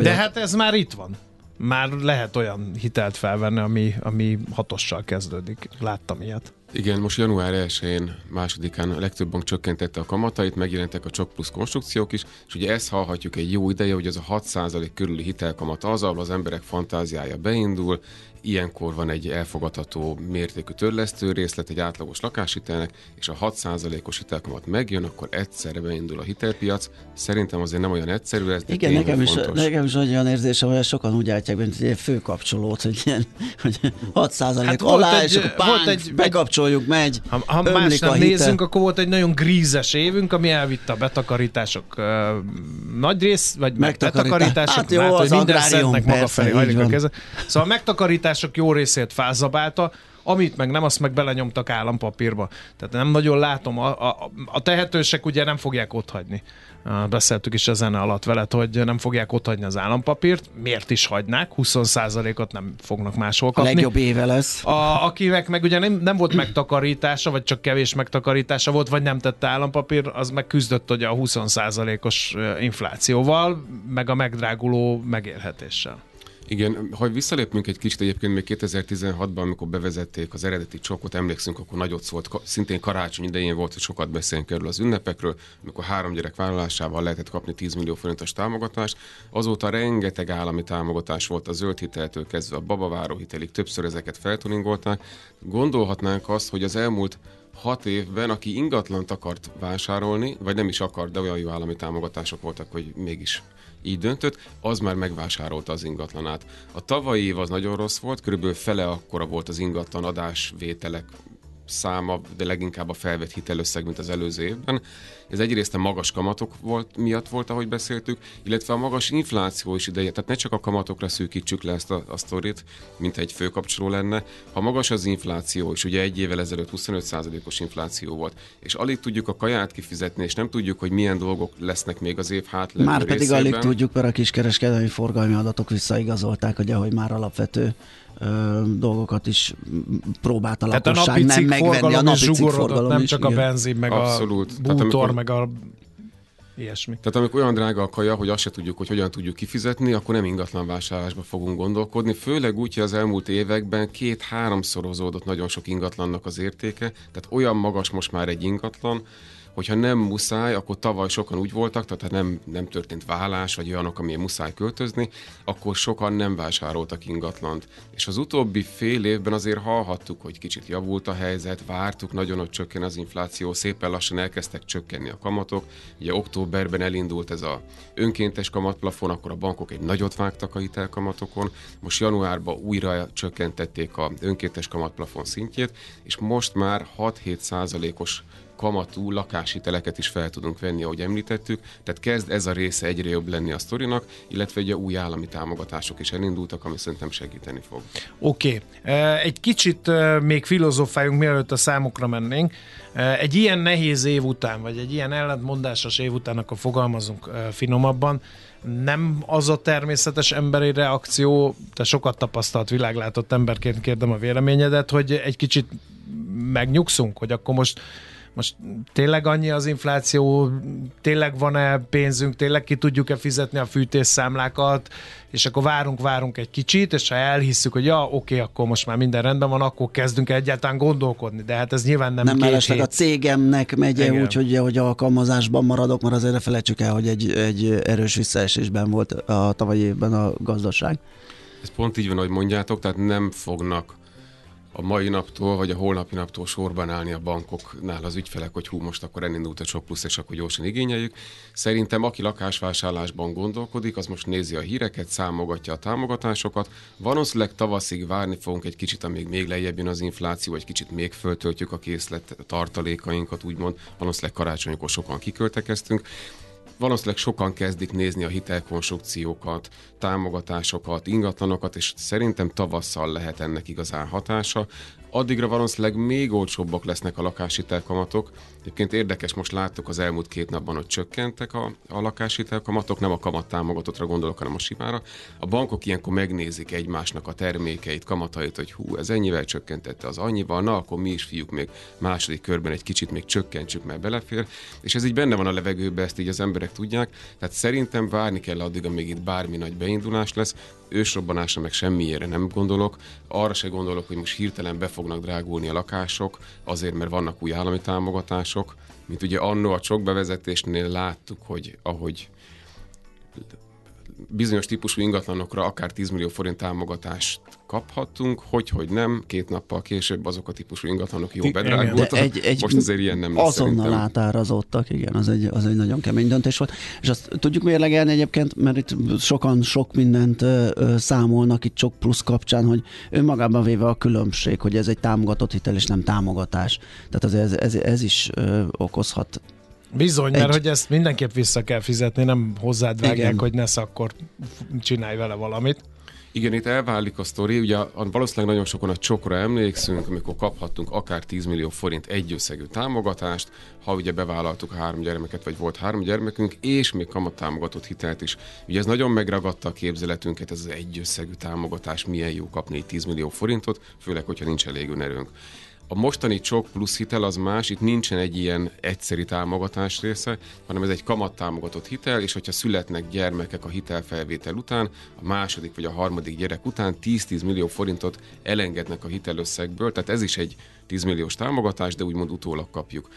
De hát ez már itt van. Már lehet olyan hitelt felvenni, ami, ami hatossal kezdődik. Láttam ilyet. Igen, most január 1-én, másodikán a legtöbb bank csökkentette a kamatait, megjelentek a csok plusz konstrukciók is, és ugye ezt hallhatjuk egy jó ideje, hogy az a 6% körüli hitelkamat az, ahol az emberek fantáziája beindul, ilyenkor van egy elfogadható mértékű törlesztő részlet egy átlagos lakáshitelnek, és a 6%-os hitelkamat megjön, akkor egyszerre beindul a hitelpiac. Szerintem azért nem olyan egyszerű ez. Igen, nekem is, nekem is olyan érzésem, hogy sokan úgy állítják, mint egy főkapcsolót, hogy, ilyen, hogy 6% hát alá, egy, és akkor pánk, volt egy, bekapcsoljuk, megy, Ha, ha más nem nézzünk, akkor volt egy nagyon grízes évünk, ami elvitte a betakarítások uh, nagy rész, vagy betakarítások, hát jó, mert, hogy minden maga felé hajlik a keze. Szóval a megtakarítás források jó részét felzabálta, amit meg nem, azt meg belenyomtak állampapírba. Tehát nem nagyon látom, a, a, a tehetősek ugye nem fogják otthagyni. Beszéltük is a zene alatt veled, hogy nem fogják otthagyni az állampapírt. Miért is hagynák? 20%-ot nem fognak máshol kapni. A legjobb éve lesz. A, akinek meg ugye nem, nem volt megtakarítása, vagy csak kevés megtakarítása volt, vagy nem tette állampapír, az meg küzdött ugye a 20%-os inflációval, meg a megdráguló megélhetéssel. Igen, ha visszalépünk egy kicsit egyébként még 2016-ban, amikor bevezették az eredeti csokot, emlékszünk, akkor nagyot szólt, szintén karácsony idején volt, hogy sokat beszélünk erről az ünnepekről, amikor három gyerek vállalásával lehetett kapni 10 millió forintos támogatást. Azóta rengeteg állami támogatás volt a zöld hiteltől kezdve a babaváró hitelig, többször ezeket feltuningolták. Gondolhatnánk azt, hogy az elmúlt hat évben, aki ingatlant akart vásárolni, vagy nem is akart, de olyan jó állami támogatások voltak, hogy mégis így döntött, az már megvásárolta az ingatlanát. A tavalyi év az nagyon rossz volt, körülbelül fele akkora volt az ingatlan adásvételek száma, de leginkább a felvett hitelösszeg, mint az előző évben. Ez egyrészt a magas kamatok volt, miatt volt, ahogy beszéltük, illetve a magas infláció is ideje. Tehát ne csak a kamatokra szűkítsük le ezt a, a sztorit, mint egy főkapcsoló lenne. Ha magas az infláció, és ugye egy évvel ezelőtt 25%-os infláció volt, és alig tudjuk a kaját kifizetni, és nem tudjuk, hogy milyen dolgok lesznek még az év hát Már pedig részében. alig tudjuk, mert a kiskereskedelmi forgalmi adatok visszaigazolták, hogy ahogy már alapvető ö, dolgokat is próbált a Tehát lakosság a nem megvenni. A napi forgalom nem is, csak igen. a benzin, meg Abszolút. a bútor, amikor, meg a ilyesmi. Tehát amikor olyan drága a kaja, hogy azt se tudjuk, hogy hogyan tudjuk kifizetni, akkor nem ingatlan vásárlásba fogunk gondolkodni. Főleg úgy, hogy az elmúlt években két-háromszorozódott nagyon sok ingatlannak az értéke, tehát olyan magas most már egy ingatlan, hogyha nem muszáj, akkor tavaly sokan úgy voltak, tehát nem, nem történt vállás, vagy olyanok, amilyen muszáj költözni, akkor sokan nem vásároltak ingatlant. És az utóbbi fél évben azért hallhattuk, hogy kicsit javult a helyzet, vártuk nagyon, hogy csökken az infláció, szépen lassan elkezdtek csökkenni a kamatok. Ugye októberben elindult ez a önkéntes kamatplafon, akkor a bankok egy nagyot vágtak a hitelkamatokon, most januárban újra csökkentették a önkéntes kamatplafon szintjét, és most már 6-7 százalékos kamatú lakáshiteleket is fel tudunk venni, ahogy említettük, tehát kezd ez a része egyre jobb lenni a sztorinak, illetve ugye új állami támogatások is elindultak, ami szerintem segíteni fog. Oké, okay. egy kicsit még filozofáljunk, mielőtt a számokra mennénk. Egy ilyen nehéz év után, vagy egy ilyen ellentmondásos év után, akkor fogalmazunk finomabban, nem az a természetes emberi reakció, te sokat tapasztalt világlátott emberként kérdem a véleményedet, hogy egy kicsit megnyugszunk, hogy akkor most most tényleg annyi az infláció, tényleg van-e pénzünk, tényleg ki tudjuk-e fizetni a fűtésszámlákat, és akkor várunk, várunk egy kicsit, és ha elhisszük, hogy ja, oké, akkor most már minden rendben van, akkor kezdünk egyáltalán gondolkodni, de hát ez nyilván nem Nem mellesleg a cégemnek megy -e úgy, hogy, hogy alkalmazásban maradok, mert azért felejtsük el, hogy egy, egy erős visszaesésben volt a tavalyi évben a gazdaság. Ez pont így van, ahogy mondjátok, tehát nem fognak a mai naptól, vagy a holnapi naptól sorban állni a bankoknál az ügyfelek, hogy hú, most akkor elindult a sok plusz, és akkor gyorsan igényeljük. Szerintem aki lakásvásárlásban gondolkodik, az most nézi a híreket, számogatja a támogatásokat. Valószínűleg tavaszig várni fogunk egy kicsit, amíg még lejjebb jön az infláció, vagy kicsit még föltöltjük a készlet tartalékainkat, úgymond. Valószínűleg karácsonykor sokan kiköltekeztünk valószínűleg sokan kezdik nézni a hitelkonstrukciókat, támogatásokat, ingatlanokat, és szerintem tavasszal lehet ennek igazán hatása addigra valószínűleg még olcsóbbak lesznek a lakáshitelkamatok. Egyébként érdekes, most láttuk az elmúlt két napban, hogy csökkentek a, a lakáshitelkamatok, nem a kamat támogatottra gondolok, hanem a simára. A bankok ilyenkor megnézik egymásnak a termékeit, kamatait, hogy hú, ez ennyivel csökkentette az annyival, na akkor mi is fiúk még második körben egy kicsit még csökkentsük, mert belefér. És ez így benne van a levegőben, ezt így az emberek tudják. Tehát szerintem várni kell addig, amíg itt bármi nagy beindulás lesz ősrobbanásra meg semmiére nem gondolok. Arra se gondolok, hogy most hirtelen be fognak drágulni a lakások, azért, mert vannak új állami támogatások, mint ugye annó a csok bevezetésnél láttuk, hogy ahogy bizonyos típusú ingatlanokra akár 10 millió forint támogatást kaphattunk, hogy, hogy nem, két nappal később azok a típusú ingatlanok jó bedrágultak, egy, egy most azért ilyen nem lesz Azonnal szerintem. átárazottak, igen, az egy, az egy nagyon kemény döntés volt. És azt tudjuk mérlegelni egyébként, mert itt sokan sok mindent ö, ö, számolnak itt sok plusz kapcsán, hogy önmagában véve a különbség, hogy ez egy támogatott hitel és nem támogatás. Tehát azért ez, ez, ez is ö, okozhat Bizony, egy... mert hogy ezt mindenképp vissza kell fizetni, nem hozzád vágják, Igen. hogy ne akkor csinálj vele valamit. Igen, itt elválik a sztori. Ugye valószínűleg nagyon sokan a csokra emlékszünk, amikor kaphattunk akár 10 millió forint egyösszegű támogatást, ha ugye bevállaltuk három gyermeket, vagy volt három gyermekünk, és még kamat támogatott hitelt is. Ugye ez nagyon megragadta a képzeletünket, ez az egyösszegű támogatás, milyen jó kapni 10 millió forintot, főleg, hogyha nincs elég önerőnk. A mostani csok plusz hitel az más, itt nincsen egy ilyen egyszeri támogatás része, hanem ez egy kamat támogatott hitel, és hogyha születnek gyermekek a hitelfelvétel után, a második vagy a harmadik gyerek után 10-10 millió forintot elengednek a hitelösszegből, tehát ez is egy 10 milliós támogatás, de úgymond utólag kapjuk.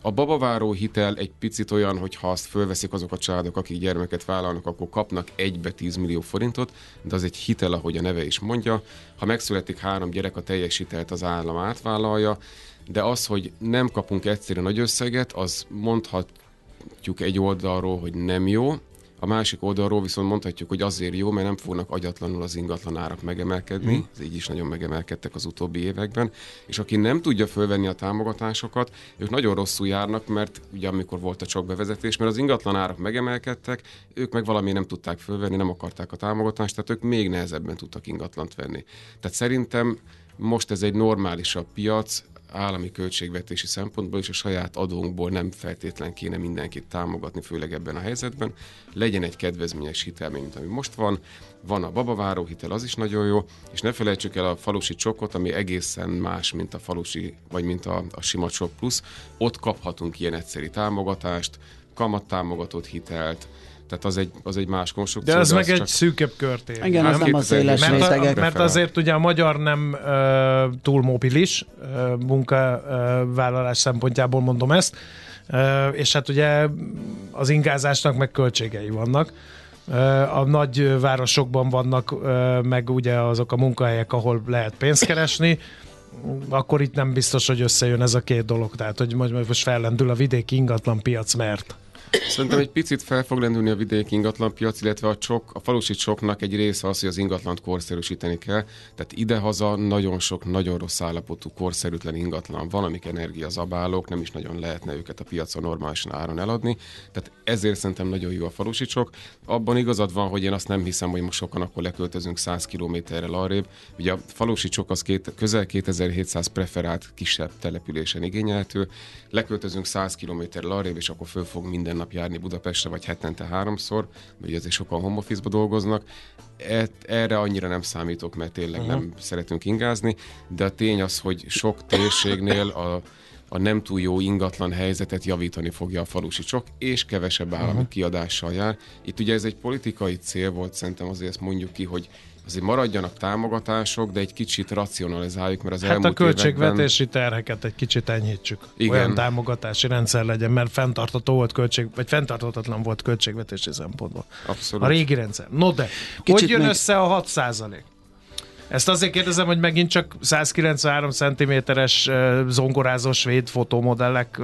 A babaváró hitel egy picit olyan, hogy ha azt fölveszik azok a családok, akik gyermeket vállalnak, akkor kapnak egybe 10 millió forintot, de az egy hitel, ahogy a neve is mondja. Ha megszületik három gyerek, a teljes hitelt az állam átvállalja, de az, hogy nem kapunk egyszerűen nagy összeget, az mondhatjuk egy oldalról, hogy nem jó, a másik oldalról viszont mondhatjuk, hogy azért jó, mert nem fognak agyatlanul az ingatlan árak megemelkedni, mm. ez így is nagyon megemelkedtek az utóbbi években, és aki nem tudja fölvenni a támogatásokat, ők nagyon rosszul járnak, mert ugye amikor volt a csak bevezetés, mert az ingatlan árak megemelkedtek, ők meg valami nem tudták fölvenni, nem akarták a támogatást, tehát ők még nehezebben tudtak ingatlant venni. Tehát szerintem most ez egy normálisabb piac, állami költségvetési szempontból és a saját adónkból nem feltétlen kéne mindenkit támogatni, főleg ebben a helyzetben. Legyen egy kedvezményes hitel, mint ami most van. Van a babaváró hitel, az is nagyon jó, és ne felejtsük el a falusi csokot, ami egészen más, mint a falusi, vagy mint a, a sima csok plusz. Ott kaphatunk ilyen egyszeri támogatást, kamattámogatott hitelt, tehát az egy, az egy más konstrukció. De az meg egy csak... szűkebb kört ér. Igen, az nem a széles mert, rétegek. A, mert azért ugye a magyar nem uh, túl mobilis uh, munkavállalás szempontjából mondom ezt, uh, és hát ugye az ingázásnak meg költségei vannak. A nagy városokban vannak meg ugye azok a munkahelyek, ahol lehet pénzt keresni, akkor itt nem biztos, hogy összejön ez a két dolog. Tehát, hogy most fellendül a vidéki ingatlan piac, mert Szerintem egy picit fel fog lendülni a vidéki ingatlanpiac, illetve a, csok, a falusi csoknak egy része az, hogy az ingatlant korszerűsíteni kell. Tehát idehaza nagyon sok, nagyon rossz állapotú, korszerűtlen ingatlan van, amik energiazabálók, nem is nagyon lehetne őket a piacon normálisan áron eladni. Tehát ezért szerintem nagyon jó a falusi csok. Abban igazad van, hogy én azt nem hiszem, hogy most sokan akkor leköltözünk 100 kilométerrel arrébb. Ugye a falusi csok az két, közel 2700 preferált kisebb településen igényelhető. Leköltözünk 100 kilométerrel arrébb, és akkor föl fog minden nap járni Budapestre, vagy hetente háromszor, mert azért sokan home office dolgoznak. E, erre annyira nem számítok, mert tényleg uh-huh. nem szeretünk ingázni, de a tény az, hogy sok térségnél a a nem túl jó ingatlan helyzetet javítani fogja a falusi csok, és kevesebb állami uh-huh. kiadással jár. Itt ugye ez egy politikai cél volt, szerintem azért ezt mondjuk ki, hogy azért maradjanak támogatások, de egy kicsit racionalizáljuk, mert az hát elmúlt a költségvetési években... terheket egy kicsit enyhítsük. Igen. Olyan támogatási rendszer legyen, mert fenntartató volt költség, vagy fenntartatatlan volt költségvetési szempontból. Abszolút. A régi rendszer. No de, kicsit hogy jön meg... össze a 6 ezt azért kérdezem, hogy megint csak 193 cm-es zongorázó svéd fotómodellek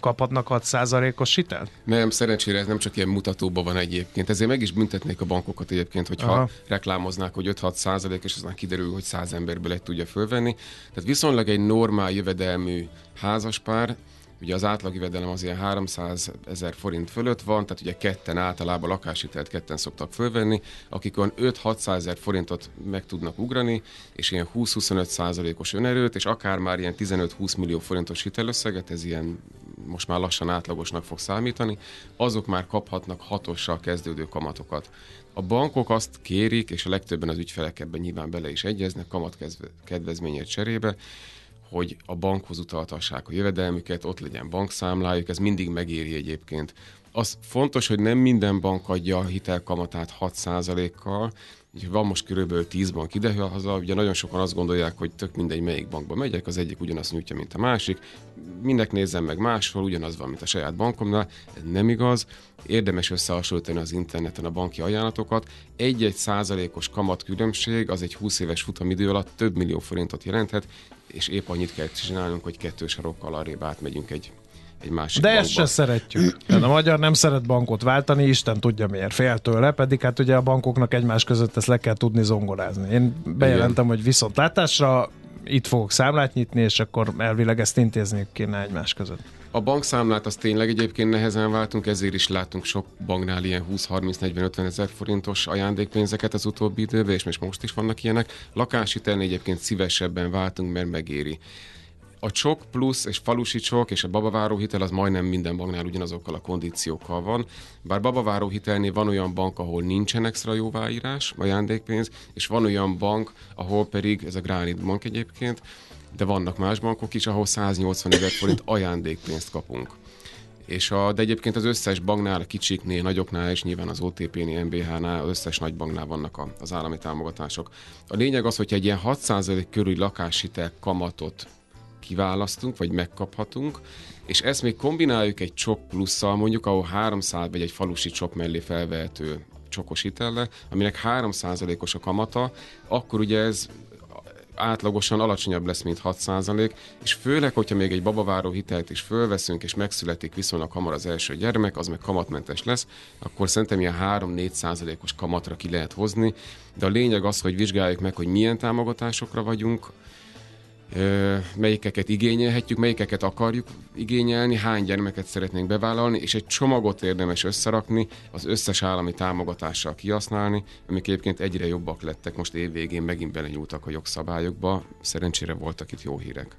kaphatnak 6%-os hitelt? Nem, szerencsére ez nem csak ilyen mutatóban van egyébként. Ezért meg is büntetnék a bankokat egyébként, hogyha Aha. reklámoznák, hogy 5-6 százalék, és aztán kiderül, hogy 100 emberből egy tudja fölvenni. Tehát viszonylag egy normál jövedelmű házaspár Ugye az átlag jövedelem az ilyen 300 ezer forint fölött van, tehát ugye ketten általában lakáshitelt ketten szoktak fölvenni, akik olyan 5-600 ezer forintot meg tudnak ugrani, és ilyen 20-25 százalékos önerőt, és akár már ilyen 15-20 millió forintos hitelösszeget, ez ilyen most már lassan átlagosnak fog számítani, azok már kaphatnak hatossal kezdődő kamatokat. A bankok azt kérik, és a legtöbben az ügyfelek ebben nyilván bele is egyeznek, kamatkedvezményért cserébe, hogy a bankhoz utaltassák a jövedelmüket, ott legyen bankszámlájuk, ez mindig megéri egyébként. Az fontos, hogy nem minden bank adja a hitelkamatát 6%-kal, van most körülbelül 10 bank idehaza, ugye nagyon sokan azt gondolják, hogy tök mindegy, melyik bankba megyek, az egyik ugyanazt nyújtja, mint a másik, mindek nézzem meg máshol, ugyanaz van, mint a saját bankomnál, ez nem igaz, érdemes összehasonlítani az interneten a banki ajánlatokat, egy-egy százalékos kamat különbség az egy 20 éves futamidő alatt több millió forintot jelenthet, és épp annyit kell csinálnunk, hogy kettős sarokkal arrébb átmegyünk egy egy másik De bankba. ezt se szeretjük. Tehát a magyar nem szeret bankot váltani, Isten tudja miért, fél tőle, pedig hát ugye a bankoknak egymás között ezt le kell tudni zongorázni. Én bejelentem, Igen. hogy viszontlátásra itt fogok számlát nyitni, és akkor elvileg ezt intézni kéne egymás között. A bankszámlát az tényleg egyébként nehezen váltunk, ezért is látunk sok banknál ilyen 20-30-40-50 ezer forintos ajándékpénzeket az utóbbi időben, és most is vannak ilyenek. Lakáshitelni egyébként szívesebben váltunk, mert megéri. A csok plusz és falusi csok és a babaváró hitel az majdnem minden banknál ugyanazokkal a kondíciókkal van. Bár babaváró hitelnél van olyan bank, ahol nincsen extra jóváírás, ajándékpénz, és van olyan bank, ahol pedig, ez a Granit Bank egyébként, de vannak más bankok is, ahol 180 ezer forint ajándékpénzt kapunk. És a, de egyébként az összes banknál, a kicsiknél, nagyoknál és nyilván az OTP-nél, MBH-nál, az összes nagy banknál vannak a, az állami támogatások. A lényeg az, hogyha egy ilyen 6% körül lakáshitel kamatot kiválasztunk, vagy megkaphatunk, és ezt még kombináljuk egy csok plusszal, mondjuk, ahol 300 vagy egy falusi csok mellé felvehető csokos hitelle, aminek 3%-os a kamata, akkor ugye ez átlagosan alacsonyabb lesz, mint 6%, és főleg, hogyha még egy babaváró hitelt is fölveszünk, és megszületik viszonylag hamar az első gyermek, az meg kamatmentes lesz, akkor szerintem ilyen 3-4%-os kamatra ki lehet hozni, de a lényeg az, hogy vizsgáljuk meg, hogy milyen támogatásokra vagyunk, melyikeket igényelhetjük, melyikeket akarjuk igényelni, hány gyermeket szeretnénk bevállalni, és egy csomagot érdemes összerakni, az összes állami támogatással kihasználni, amik egyébként egyre jobbak lettek, most évvégén megint belenyúltak a jogszabályokba, szerencsére voltak itt jó hírek.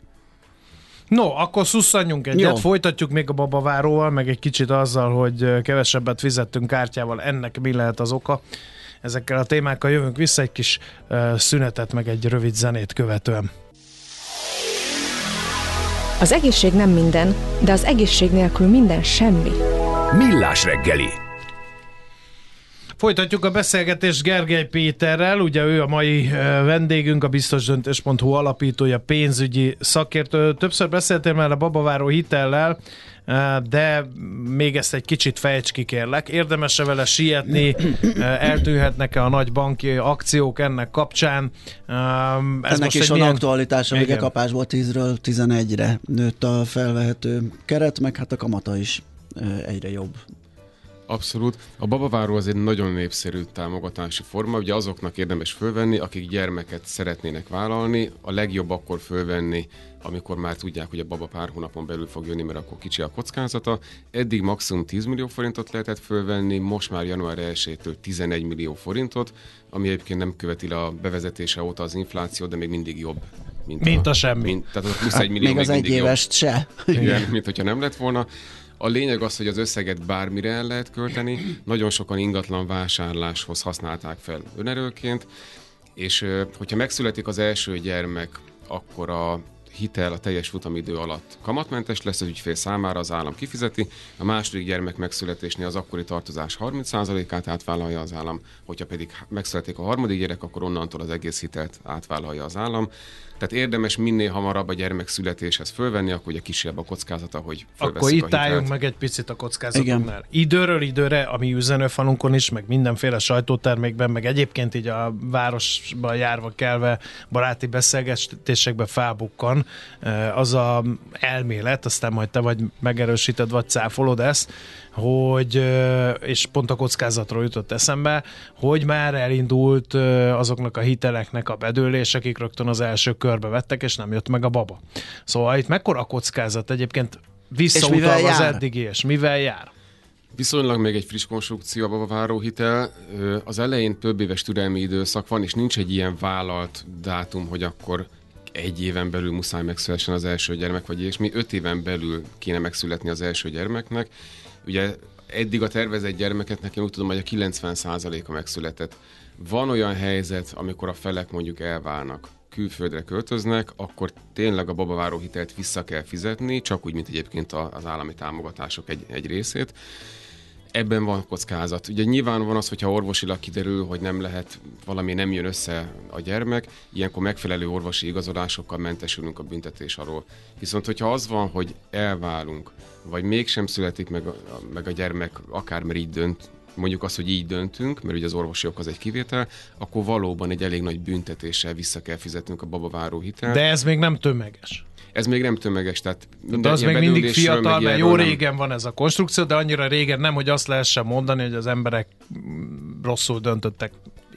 No, akkor szusszanjunk egyet, Jó. folytatjuk még a babaváróval, meg egy kicsit azzal, hogy kevesebbet fizettünk kártyával, ennek mi lehet az oka. Ezekkel a témákkal jövünk vissza, egy kis szünetet, meg egy rövid zenét követően. Az egészség nem minden, de az egészség nélkül minden semmi. Millás reggeli. Folytatjuk a beszélgetést Gergely Péterrel, ugye ő a mai vendégünk, a biztosdöntés.hu alapítója, pénzügyi szakértő. Többször beszéltél már a babaváró hitellel, de még ezt egy kicsit fejts ki kérlek. Érdemes-e vele sietni, eltűnhetnek-e a nagy banki akciók ennek kapcsán? Ez ennek is van milyen... aktualitása, hogy a kapásból 10-ről 11-re nőtt a felvehető keret, meg hát a kamata is egyre jobb. Abszolút. A babaváró az egy nagyon népszerű támogatási forma, ugye azoknak érdemes fölvenni, akik gyermeket szeretnének vállalni, a legjobb akkor fölvenni, amikor már tudják, hogy a baba pár hónapon belül fog jönni, mert akkor kicsi a kockázata. Eddig maximum 10 millió forintot lehetett fölvenni, most már január 1-től 11 millió forintot, ami egyébként nem követi a bevezetése óta az infláció, de még mindig jobb. Mint, mint a, a semmi. Mint, tehát a plusz egy millió még az egy évest se. Igen, mint hogyha nem lett volna. A lényeg az, hogy az összeget bármire el lehet költeni. Nagyon sokan ingatlan vásárláshoz használták fel önerőként, és hogyha megszületik az első gyermek, akkor a hitel a teljes futamidő alatt kamatmentes lesz az ügyfél számára, az állam kifizeti, a második gyermek megszületésnél az akkori tartozás 30%-át átvállalja az állam, hogyha pedig megszületik a harmadik gyerek, akkor onnantól az egész hitelt átvállalja az állam. Tehát érdemes minél hamarabb a gyermek születéshez fölvenni, akkor ugye kisebb a kockázata, hogy Akkor itt a álljunk meg egy picit a kockázatoknál. Időről időre, ami üzenőfalunkon is, meg mindenféle sajtótermékben, meg egyébként így a városban járva kelve baráti beszélgetésekbe felbukkan eh, az a elmélet, aztán majd te vagy megerősíted, vagy cáfolod ezt, hogy, és pont a kockázatról jutott eszembe, hogy már elindult azoknak a hiteleknek a bedőlés, akik rögtön az első körbe vettek, és nem jött meg a baba. Szóval itt mekkora a kockázat egyébként visszautalva az eddigi, és mivel jár? Viszonylag még egy friss konstrukció a váró hitel. Az elején több éves türelmi időszak van, és nincs egy ilyen vállalt dátum, hogy akkor egy éven belül muszáj megszülessen az első gyermek, vagy és mi öt éven belül kéne megszületni az első gyermeknek, Ugye eddig a tervezett gyermeket nekem úgy tudom, hogy a 90%-a megszületett. Van olyan helyzet, amikor a felek mondjuk elválnak, külföldre költöznek, akkor tényleg a babaváró hitelt vissza kell fizetni, csak úgy, mint egyébként az állami támogatások egy, egy részét ebben van kockázat. Ugye nyilván van az, hogyha orvosilag kiderül, hogy nem lehet, valami nem jön össze a gyermek, ilyenkor megfelelő orvosi igazolásokkal mentesülünk a büntetés alól. Viszont, hogyha az van, hogy elválunk, vagy mégsem születik meg a, meg a gyermek, akár mert így dönt, mondjuk azt, hogy így döntünk, mert ugye az orvosi ok az egy kivétel, akkor valóban egy elég nagy büntetéssel vissza kell fizetnünk a babaváró hitelt. De ez még nem tömeges. Ez még nem tömeges, tehát de az még mindig fiatal, mert jó régen nem... van ez a konstrukció, de annyira régen nem, hogy azt lehessen mondani, hogy az emberek rosszul döntöttek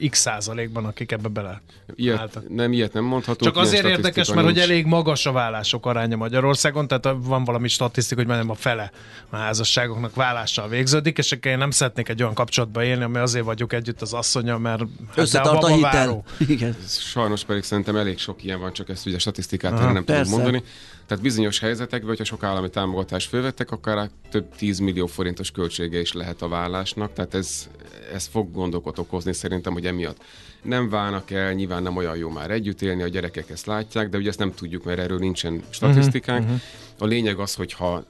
x százalékban, akik ebbe bele ilyet, álltak. Nem, ilyet nem mondhatunk. Csak azért érdekes, mert nincs. hogy elég magas a vállások aránya Magyarországon, tehát van valami statisztika, hogy majdnem a fele a házasságoknak vállással végződik, és én nem szeretnék egy olyan kapcsolatba élni, ami azért vagyok együtt az asszonya, mert hát összetart a, a hitel. Igen. Sajnos pedig szerintem elég sok ilyen van, csak ezt ugye statisztikát Aha, nem tudom mondani. Tehát bizonyos helyzetekben, hogyha sok állami támogatást fölvettek, akár több 10 millió forintos költsége is lehet a vállásnak, tehát ez, ez fog gondokat okozni szerintem, hogy emiatt nem válnak el, nyilván nem olyan jó már együtt élni, a gyerekek ezt látják, de ugye ezt nem tudjuk, mert erről nincsen statisztikánk. Uh-huh. A lényeg az, hogyha,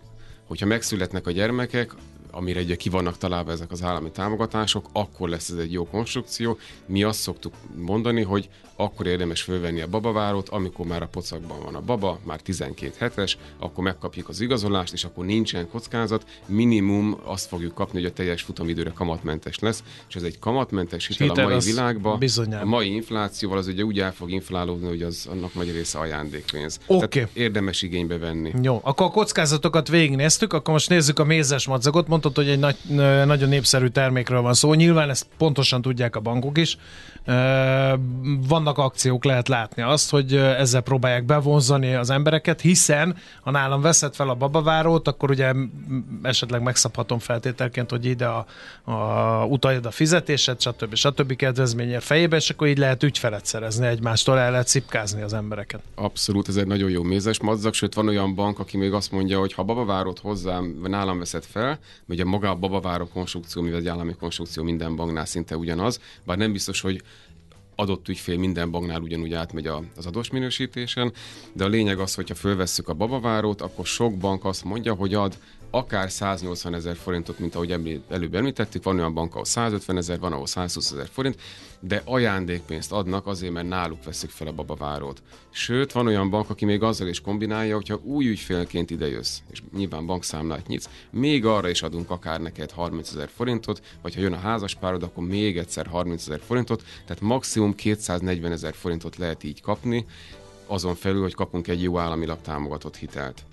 hogyha megszületnek a gyermekek, amire ugye ki vannak találva ezek az állami támogatások, akkor lesz ez egy jó konstrukció. Mi azt szoktuk mondani, hogy akkor érdemes fölvenni a babavárót, amikor már a pocakban van a baba, már 12 hetes, akkor megkapjuk az igazolást, és akkor nincsen kockázat. Minimum azt fogjuk kapni, hogy a teljes futamidőre kamatmentes lesz, és ez egy kamatmentes hitel, hitel a mai világban. Bizonyán. A mai inflációval az ugye úgy el fog inflálódni, hogy az annak nagy része ajándékpénz. Oké. Okay. érdemes igénybe venni. Jó, akkor a kockázatokat végignéztük, akkor most nézzük a mézes madzagot. Mondtad, hogy egy nagy, nagyon népszerű termékről van szó. Nyilván ezt pontosan tudják a bankok is. Vannak akciók, lehet látni azt, hogy ezzel próbálják bevonzani az embereket, hiszen ha nálam veszed fel a babavárót, akkor ugye esetleg megszabhatom feltételként, hogy ide a, a utaljad a fizetésed, stb. stb. kedvezményért fejébe, és akkor így lehet ügyfelet szerezni egymástól, el lehet szipkázni az embereket. Abszolút, ez egy nagyon jó mézes madzag, sőt van olyan bank, aki még azt mondja, hogy ha babavárót hozzám, nálam veszed fel, ugye maga a babaváró konstrukció, mivel egy állami konstrukció minden banknál szinte ugyanaz, bár nem biztos, hogy adott ügyfél minden banknál ugyanúgy átmegy az adós minősítésen, de a lényeg az, hogyha fölvesszük a babavárót, akkor sok bank azt mondja, hogy ad akár 180 ezer forintot, mint ahogy előbb említettük, van olyan bank, ahol 150 ezer, van, ahol 120 ezer forint, de ajándékpénzt adnak azért, mert náluk veszik fel a babavárót. Sőt, van olyan bank, aki még azzal is kombinálja, hogyha új ügyfélként idejössz, és nyilván bankszámlát nyitsz, még arra is adunk akár neked 30 ezer forintot, vagy ha jön a házaspárod, akkor még egyszer 30 ezer forintot, tehát maximum 240 ezer forintot lehet így kapni, azon felül, hogy kapunk egy jó államilag támogatott hitelt.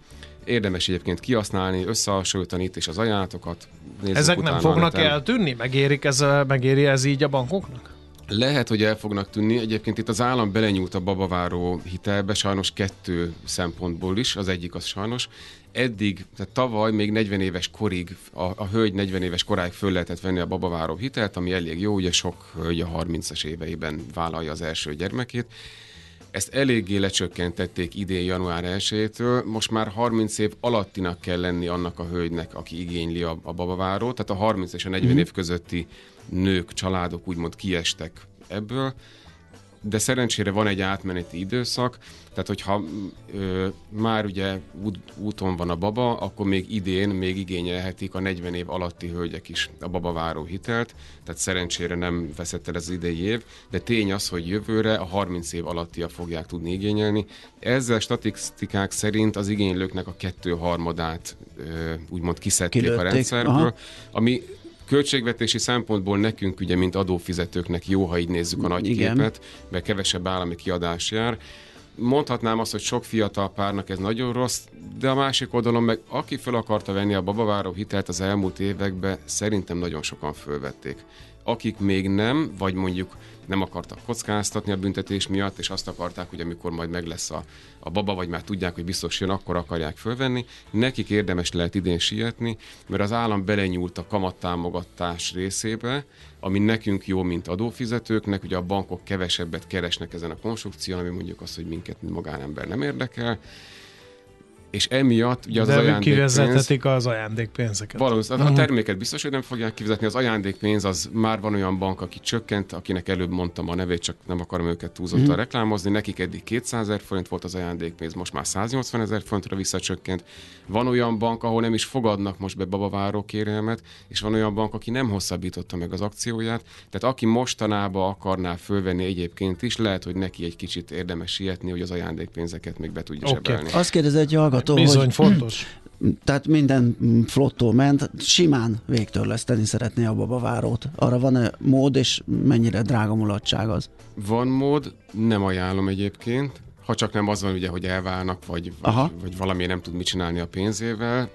Érdemes egyébként kihasználni, összehasonlítani itt és az ajánlatokat. Ezek nem fognak el. eltűnni? Megérik ez, megéri ez így a bankoknak? Lehet, hogy el fognak tűnni. Egyébként itt az állam belenyúlt a babaváró hitelbe, sajnos kettő szempontból is. Az egyik az sajnos. Eddig, tehát tavaly még 40 éves korig, a, a hölgy 40 éves koráig föl lehetett venni a babaváró hitelt, ami elég jó, ugye sok hölgy a 30-as éveiben vállalja az első gyermekét ezt eléggé lecsökkentették idén január 1-től, most már 30 év alattinak kell lenni annak a hölgynek, aki igényli a, a babavárót, tehát a 30 és a 40 mm. év közötti nők, családok úgymond kiestek ebből, de szerencsére van egy átmeneti időszak, tehát hogyha ö, már ugye út, úton van a baba, akkor még idén még igényelhetik a 40 év alatti hölgyek is a babaváró hitelt, tehát szerencsére nem veszett el az idei év, de tény az, hogy jövőre a 30 év alattia fogják tudni igényelni. Ezzel statisztikák szerint az igénylőknek a kettő harmadát ö, úgymond kiszedték Kilőtték. a rendszerből, Aha. ami Költségvetési szempontból nekünk ugye, mint adófizetőknek jó, ha így nézzük a nagy Igen. képet, mert kevesebb állami kiadás jár. Mondhatnám azt, hogy sok fiatal párnak ez nagyon rossz, de a másik oldalon meg aki fel akarta venni a babaváró hitelt az elmúlt években, szerintem nagyon sokan fölvették. Akik még nem, vagy mondjuk nem akartak kockáztatni a büntetés miatt, és azt akarták, hogy amikor majd meg lesz a, a baba, vagy már tudják, hogy biztos jön, akkor akarják fölvenni. Nekik érdemes lehet idén sietni, mert az állam belenyúlt a kamattámogatás részébe, ami nekünk jó, mint adófizetőknek, ugye a bankok kevesebbet keresnek ezen a konstrukción, ami mondjuk az, hogy minket, mint magánember nem érdekel, és emiatt ugye az, De az ajándékpénz... kivezethetik az ajándékpénzeket. Valószínűleg uh-huh. a terméket biztos, hogy nem fogják kifizetni. Az ajándékpénz az már van olyan bank, aki csökkent, akinek előbb mondtam a nevét, csak nem akarom őket túlzottan uh-huh. reklámozni. Nekik eddig 200 ezer forint volt az ajándékpénz, most már 180 ezer forintra visszacsökkent. Van olyan bank, ahol nem is fogadnak most be babaváró kérelmet, és van olyan bank, aki nem hosszabbította meg az akcióját. Tehát aki mostanába akarná fölvenni egyébként is, lehet, hogy neki egy kicsit érdemes sietni, hogy az ajándékpénzeket még be tudja okay. sebelni. Azt kérdez egy hallgató, Bizony, hogy, fontos. Tehát minden flottó ment, simán végtörleszteni szeretné a babavárót. Arra van-e mód, és mennyire drága mulatság az? Van mód, nem ajánlom egyébként ha csak nem az van ugye, hogy elválnak, vagy, vagy, vagy valami nem tud mit csinálni a pénzével,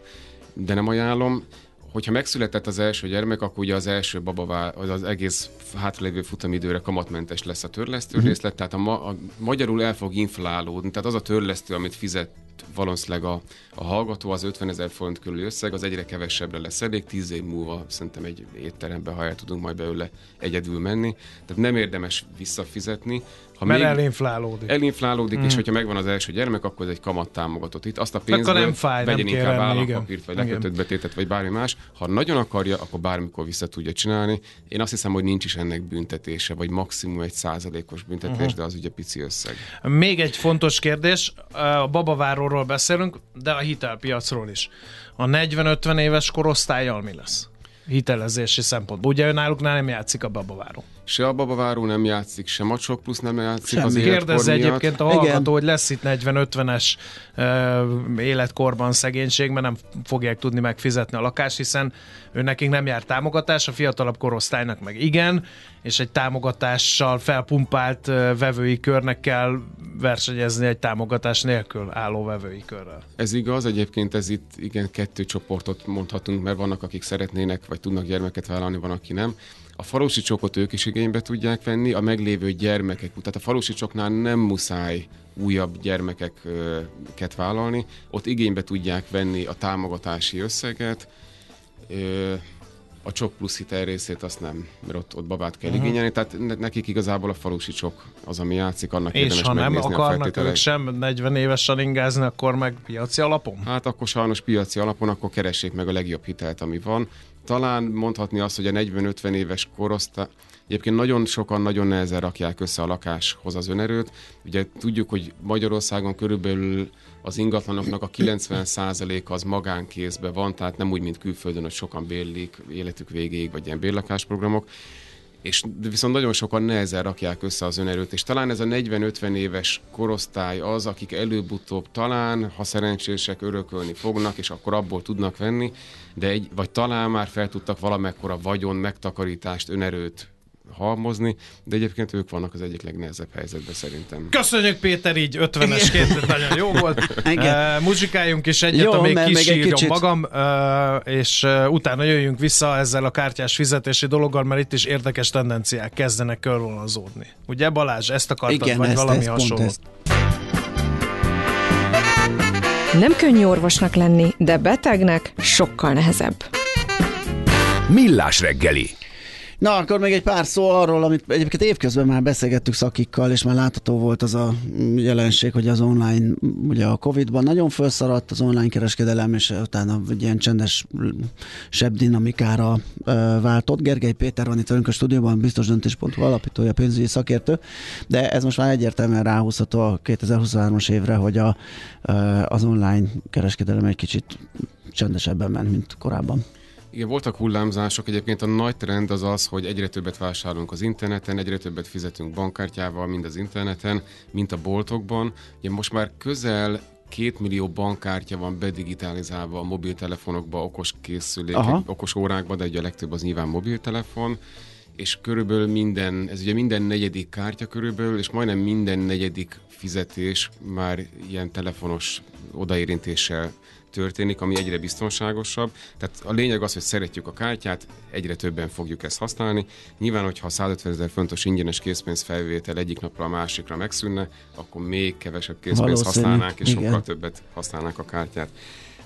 de nem ajánlom. Hogyha megszületett az első gyermek, akkor ugye az első babavá, az, az egész hátralévő futamidőre kamatmentes lesz a törlesztő uh-huh. részlet, tehát a, ma, a magyarul el fog inflálódni, tehát az a törlesztő, amit fizet valószínűleg a, a hallgató az 50 ezer forint körül összeg, az egyre kevesebbre lesz elég, 10 év múlva szerintem egy étterembe, ha el tudunk majd belőle egyedül menni. Tehát nem érdemes visszafizetni, Ha Mert még elinflálódik. Elinflálódik, mm. és hogyha megvan az első gyermek, akkor ez egy kamat támogatott. Itt azt a pénzt nem fáj, vegyen nem inkább állampapírt, vagy lekötött betétet, vagy bármi más. Ha nagyon akarja, akkor bármikor vissza tudja csinálni. Én azt hiszem, hogy nincs is ennek büntetése, vagy maximum egy százalékos büntetés, uh-huh. de az ugye pici összeg. Még egy fontos kérdés, a babaváróról beszélünk, de a hitelpiacról is. A 40-50 éves korosztályjal mi lesz? hitelezési szempontból. Ugye náluknál nem játszik a babaváró. Se a babaváró nem játszik, sem a sok plusz nem játszik Semmi. az Kérdezze egyébként a hallgató, Igen. hogy lesz itt 40-50-es uh, életkorban szegénység, mert nem fogják tudni megfizetni a lakást, hiszen ő nekik nem jár támogatás, a fiatalabb korosztálynak meg igen, és egy támogatással felpumpált uh, vevői körnek kell versenyezni egy támogatás nélkül álló vevői körrel. Ez igaz, egyébként ez itt igen kettő csoportot mondhatunk, mert vannak, akik szeretnének vagy tudnak gyermeket vállalni, van, aki nem. A falusi csokot ők is igénybe tudják venni, a meglévő gyermekek, tehát a falusi csoknál nem muszáj újabb gyermekeket vállalni, ott igénybe tudják venni a támogatási összeget, a csok plusz hitel részét azt nem, mert ott, ott babát kell uh-huh. igényelni, tehát nekik igazából a falusi csok az, ami játszik, annak És ha nem akarnak ők sem 40 évesen ingázni, akkor meg piaci alapon? Hát akkor sajnos piaci alapon, akkor keressék meg a legjobb hitelt, ami van. Talán mondhatni azt, hogy a 40-50 éves korosztály, Egyébként nagyon sokan nagyon nehezen rakják össze a lakáshoz az önerőt. Ugye tudjuk, hogy Magyarországon körülbelül az ingatlanoknak a 90%-a az magánkézben van, tehát nem úgy, mint külföldön, hogy sokan bérlik életük végéig, vagy ilyen bérlakásprogramok és viszont nagyon sokan nehezen rakják össze az önerőt, és talán ez a 40-50 éves korosztály az, akik előbb-utóbb talán, ha szerencsések, örökölni fognak, és akkor abból tudnak venni, de egy, vagy talán már fel tudtak valamekkora vagyon, megtakarítást, önerőt halmozni, de egyébként ők vannak az egyik legnehezebb helyzetben szerintem. Köszönjük Péter, így 50-esként nagyon jó volt. Uh, muzsikáljunk is egyet, jó, amíg kisírjon kicsit... magam, uh, és uh, utána jöjjünk vissza ezzel a kártyás fizetési dologgal, mert itt is érdekes tendenciák kezdenek körvonalazódni. Ugye Balázs, ezt akartad, Igen, vagy ezt, valami ezt, hasonló? Ezt. Nem könnyű orvosnak lenni, de betegnek sokkal nehezebb. Millás reggeli Na, akkor még egy pár szó arról, amit egyébként évközben már beszélgettük szakikkal, és már látható volt az a jelenség, hogy az online, ugye a Covid-ban nagyon felszaradt az online kereskedelem, és utána egy ilyen csendes sebb dinamikára váltott. Gergely Péter van itt velünk a stúdióban, biztos döntés.hu alapítója, pénzügyi szakértő, de ez most már egyértelműen ráhúzható a 2023-as évre, hogy a, az online kereskedelem egy kicsit csendesebben ment, mint korábban. Igen, voltak hullámzások. Egyébként a nagy trend az az, hogy egyre többet vásárolunk az interneten, egyre többet fizetünk bankkártyával, mind az interneten, mint a boltokban. Ugye most már közel két millió bankkártya van bedigitalizálva a mobiltelefonokba, okos készülékek, okos órákba, de ugye a legtöbb az nyilván mobiltelefon és körülbelül minden, ez ugye minden negyedik kártya körülbelül, és majdnem minden negyedik fizetés már ilyen telefonos odaérintéssel történik, ami egyre biztonságosabb. Tehát a lényeg az, hogy szeretjük a kártyát, egyre többen fogjuk ezt használni. Nyilván, hogyha a 150 ezer fontos ingyenes készpénzfelvétel egyik napra a másikra megszűnne, akkor még kevesebb készpénzt használnánk, és igen. sokkal többet használnánk a kártyát.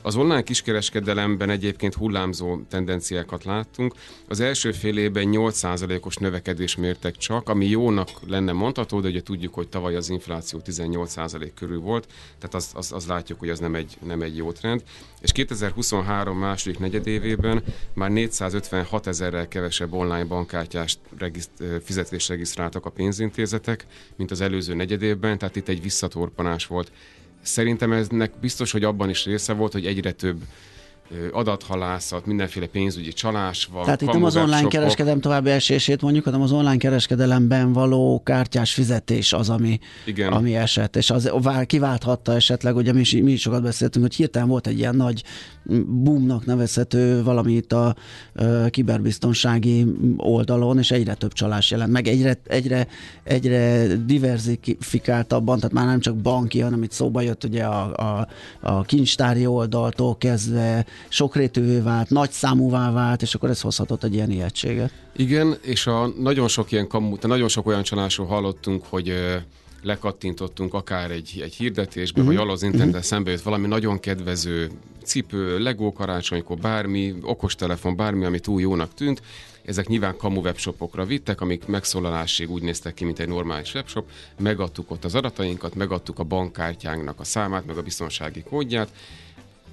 Az online kiskereskedelemben egyébként hullámzó tendenciákat láttunk. Az első fél évben 8%-os növekedés mértek csak, ami jónak lenne mondható, de ugye tudjuk, hogy tavaly az infláció 18% körül volt, tehát az, az, az látjuk, hogy ez nem egy, nem egy jó trend. És 2023 második negyedévében már 456 ezerrel kevesebb online bankkártyás regiszt, fizetést regisztráltak a pénzintézetek, mint az előző negyedévben, tehát itt egy visszatorpanás volt Szerintem eznek biztos, hogy abban is része volt, hogy egyre több adathalászat, mindenféle pénzügyi csalás van. Tehát itt nem az online kereskedelem további esését mondjuk, hanem az online kereskedelemben való kártyás fizetés az, ami, Igen. ami esett, és az kiválthatta esetleg, ugye mi, mi is sokat beszéltünk, hogy hirtelen volt egy ilyen nagy boomnak nevezhető valami itt a, a kiberbiztonsági oldalon, és egyre több csalás jelent meg, egyre, egyre, egyre diversifikáltabban, tehát már nem csak banki, hanem itt szóba jött ugye a, a, a kincstári oldaltól kezdve sokrétűvé vált, nagy számúvá vált, és akkor ez hozhatott egy ilyen ijegységet. Igen, és a nagyon sok ilyen kamu, nagyon sok olyan csalásról hallottunk, hogy lekattintottunk akár egy, egy hirdetésbe, uh-huh. vagy alaz interneten szembe jött valami nagyon kedvező cipő, legó karácsonykor, bármi, okostelefon, bármi, ami túl jónak tűnt, ezek nyilván kamu webshopokra vittek, amik megszólalásig úgy néztek ki, mint egy normális webshop. Megadtuk ott az adatainkat, megadtuk a bankkártyánknak a számát, meg a biztonsági kódját,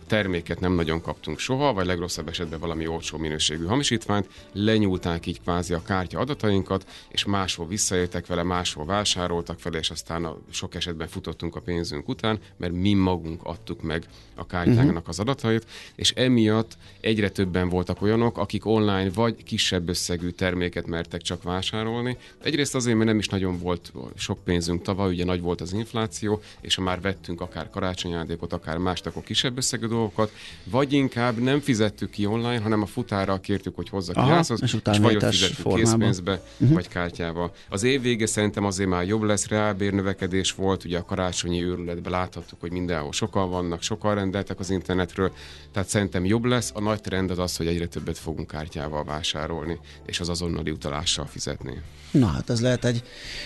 terméket nem nagyon kaptunk soha, vagy legrosszabb esetben valami olcsó minőségű hamisítványt, lenyúlták így kvázi a kártya adatainkat, és máshol visszaéltek vele, máshol vásároltak vele, és aztán a sok esetben futottunk a pénzünk után, mert mi magunk adtuk meg a kártyánknak az adatait, és emiatt egyre többen voltak olyanok, akik online vagy kisebb összegű terméket mertek csak vásárolni. Egyrészt azért, mert nem is nagyon volt sok pénzünk tavaly, ugye nagy volt az infláció, és ha már vettünk akár karácsonyajándékot, akár mást, akkor kisebb összegű dolgokat, vagy inkább nem fizettük ki online, hanem a futára kértük, hogy hozza ki Aha, házhoz, és és, vagy ott fizettük formában. készpénzbe, uh-huh. vagy kártyával. Az év vége szerintem azért már jobb lesz, reálbérnövekedés volt, ugye a karácsonyi őrületben láthattuk, hogy mindenhol sokan vannak, sokan rendeltek az internetről, tehát szerintem jobb lesz. A nagy trend az az, hogy egyre többet fogunk kártyával vásárolni, és az azonnali utalással fizetni. Na hát ez lehet egy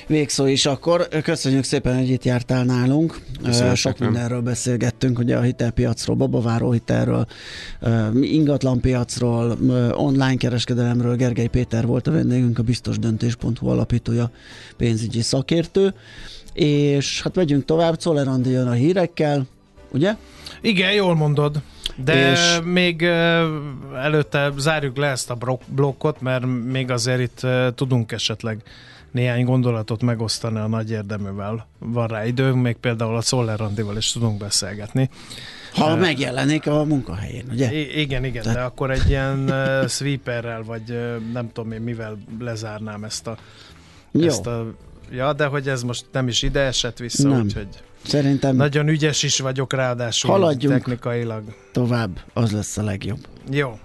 végszó is akkor. Köszönjük szépen, hogy itt jártál nálunk. Köszönöm Sok szépen. mindenről beszélgettünk, ugye a hitelpiacról, babaváró hitelről, ö, ingatlanpiacról, online kereskedelemről. Gergely Péter volt a vendégünk, a biztosdöntés.hu alapítója, pénzügyi szakértő. És hát megyünk tovább, Czoller Andi jön a hírekkel, ugye? Igen, jól mondod. De És- még előtte zárjuk le ezt a blokkot, mert még azért itt tudunk esetleg néhány gondolatot megosztani a nagy érdeművel. Van rá időnk, még például a Szoller Randival is tudunk beszélgetni. Ha Ö, megjelenik a munkahelyén, ugye? I- igen, igen, de akkor egy ilyen uh, sweeperrel, vagy uh, nem tudom én mivel lezárnám ezt a, Jó, ezt a... Ja, de hogy ez most nem is ide esett vissza, Nem. úgyhogy szerintem nagyon ügyes is vagyok ráadásul Haladjunk. technikailag. tovább az lesz a legjobb. Jó,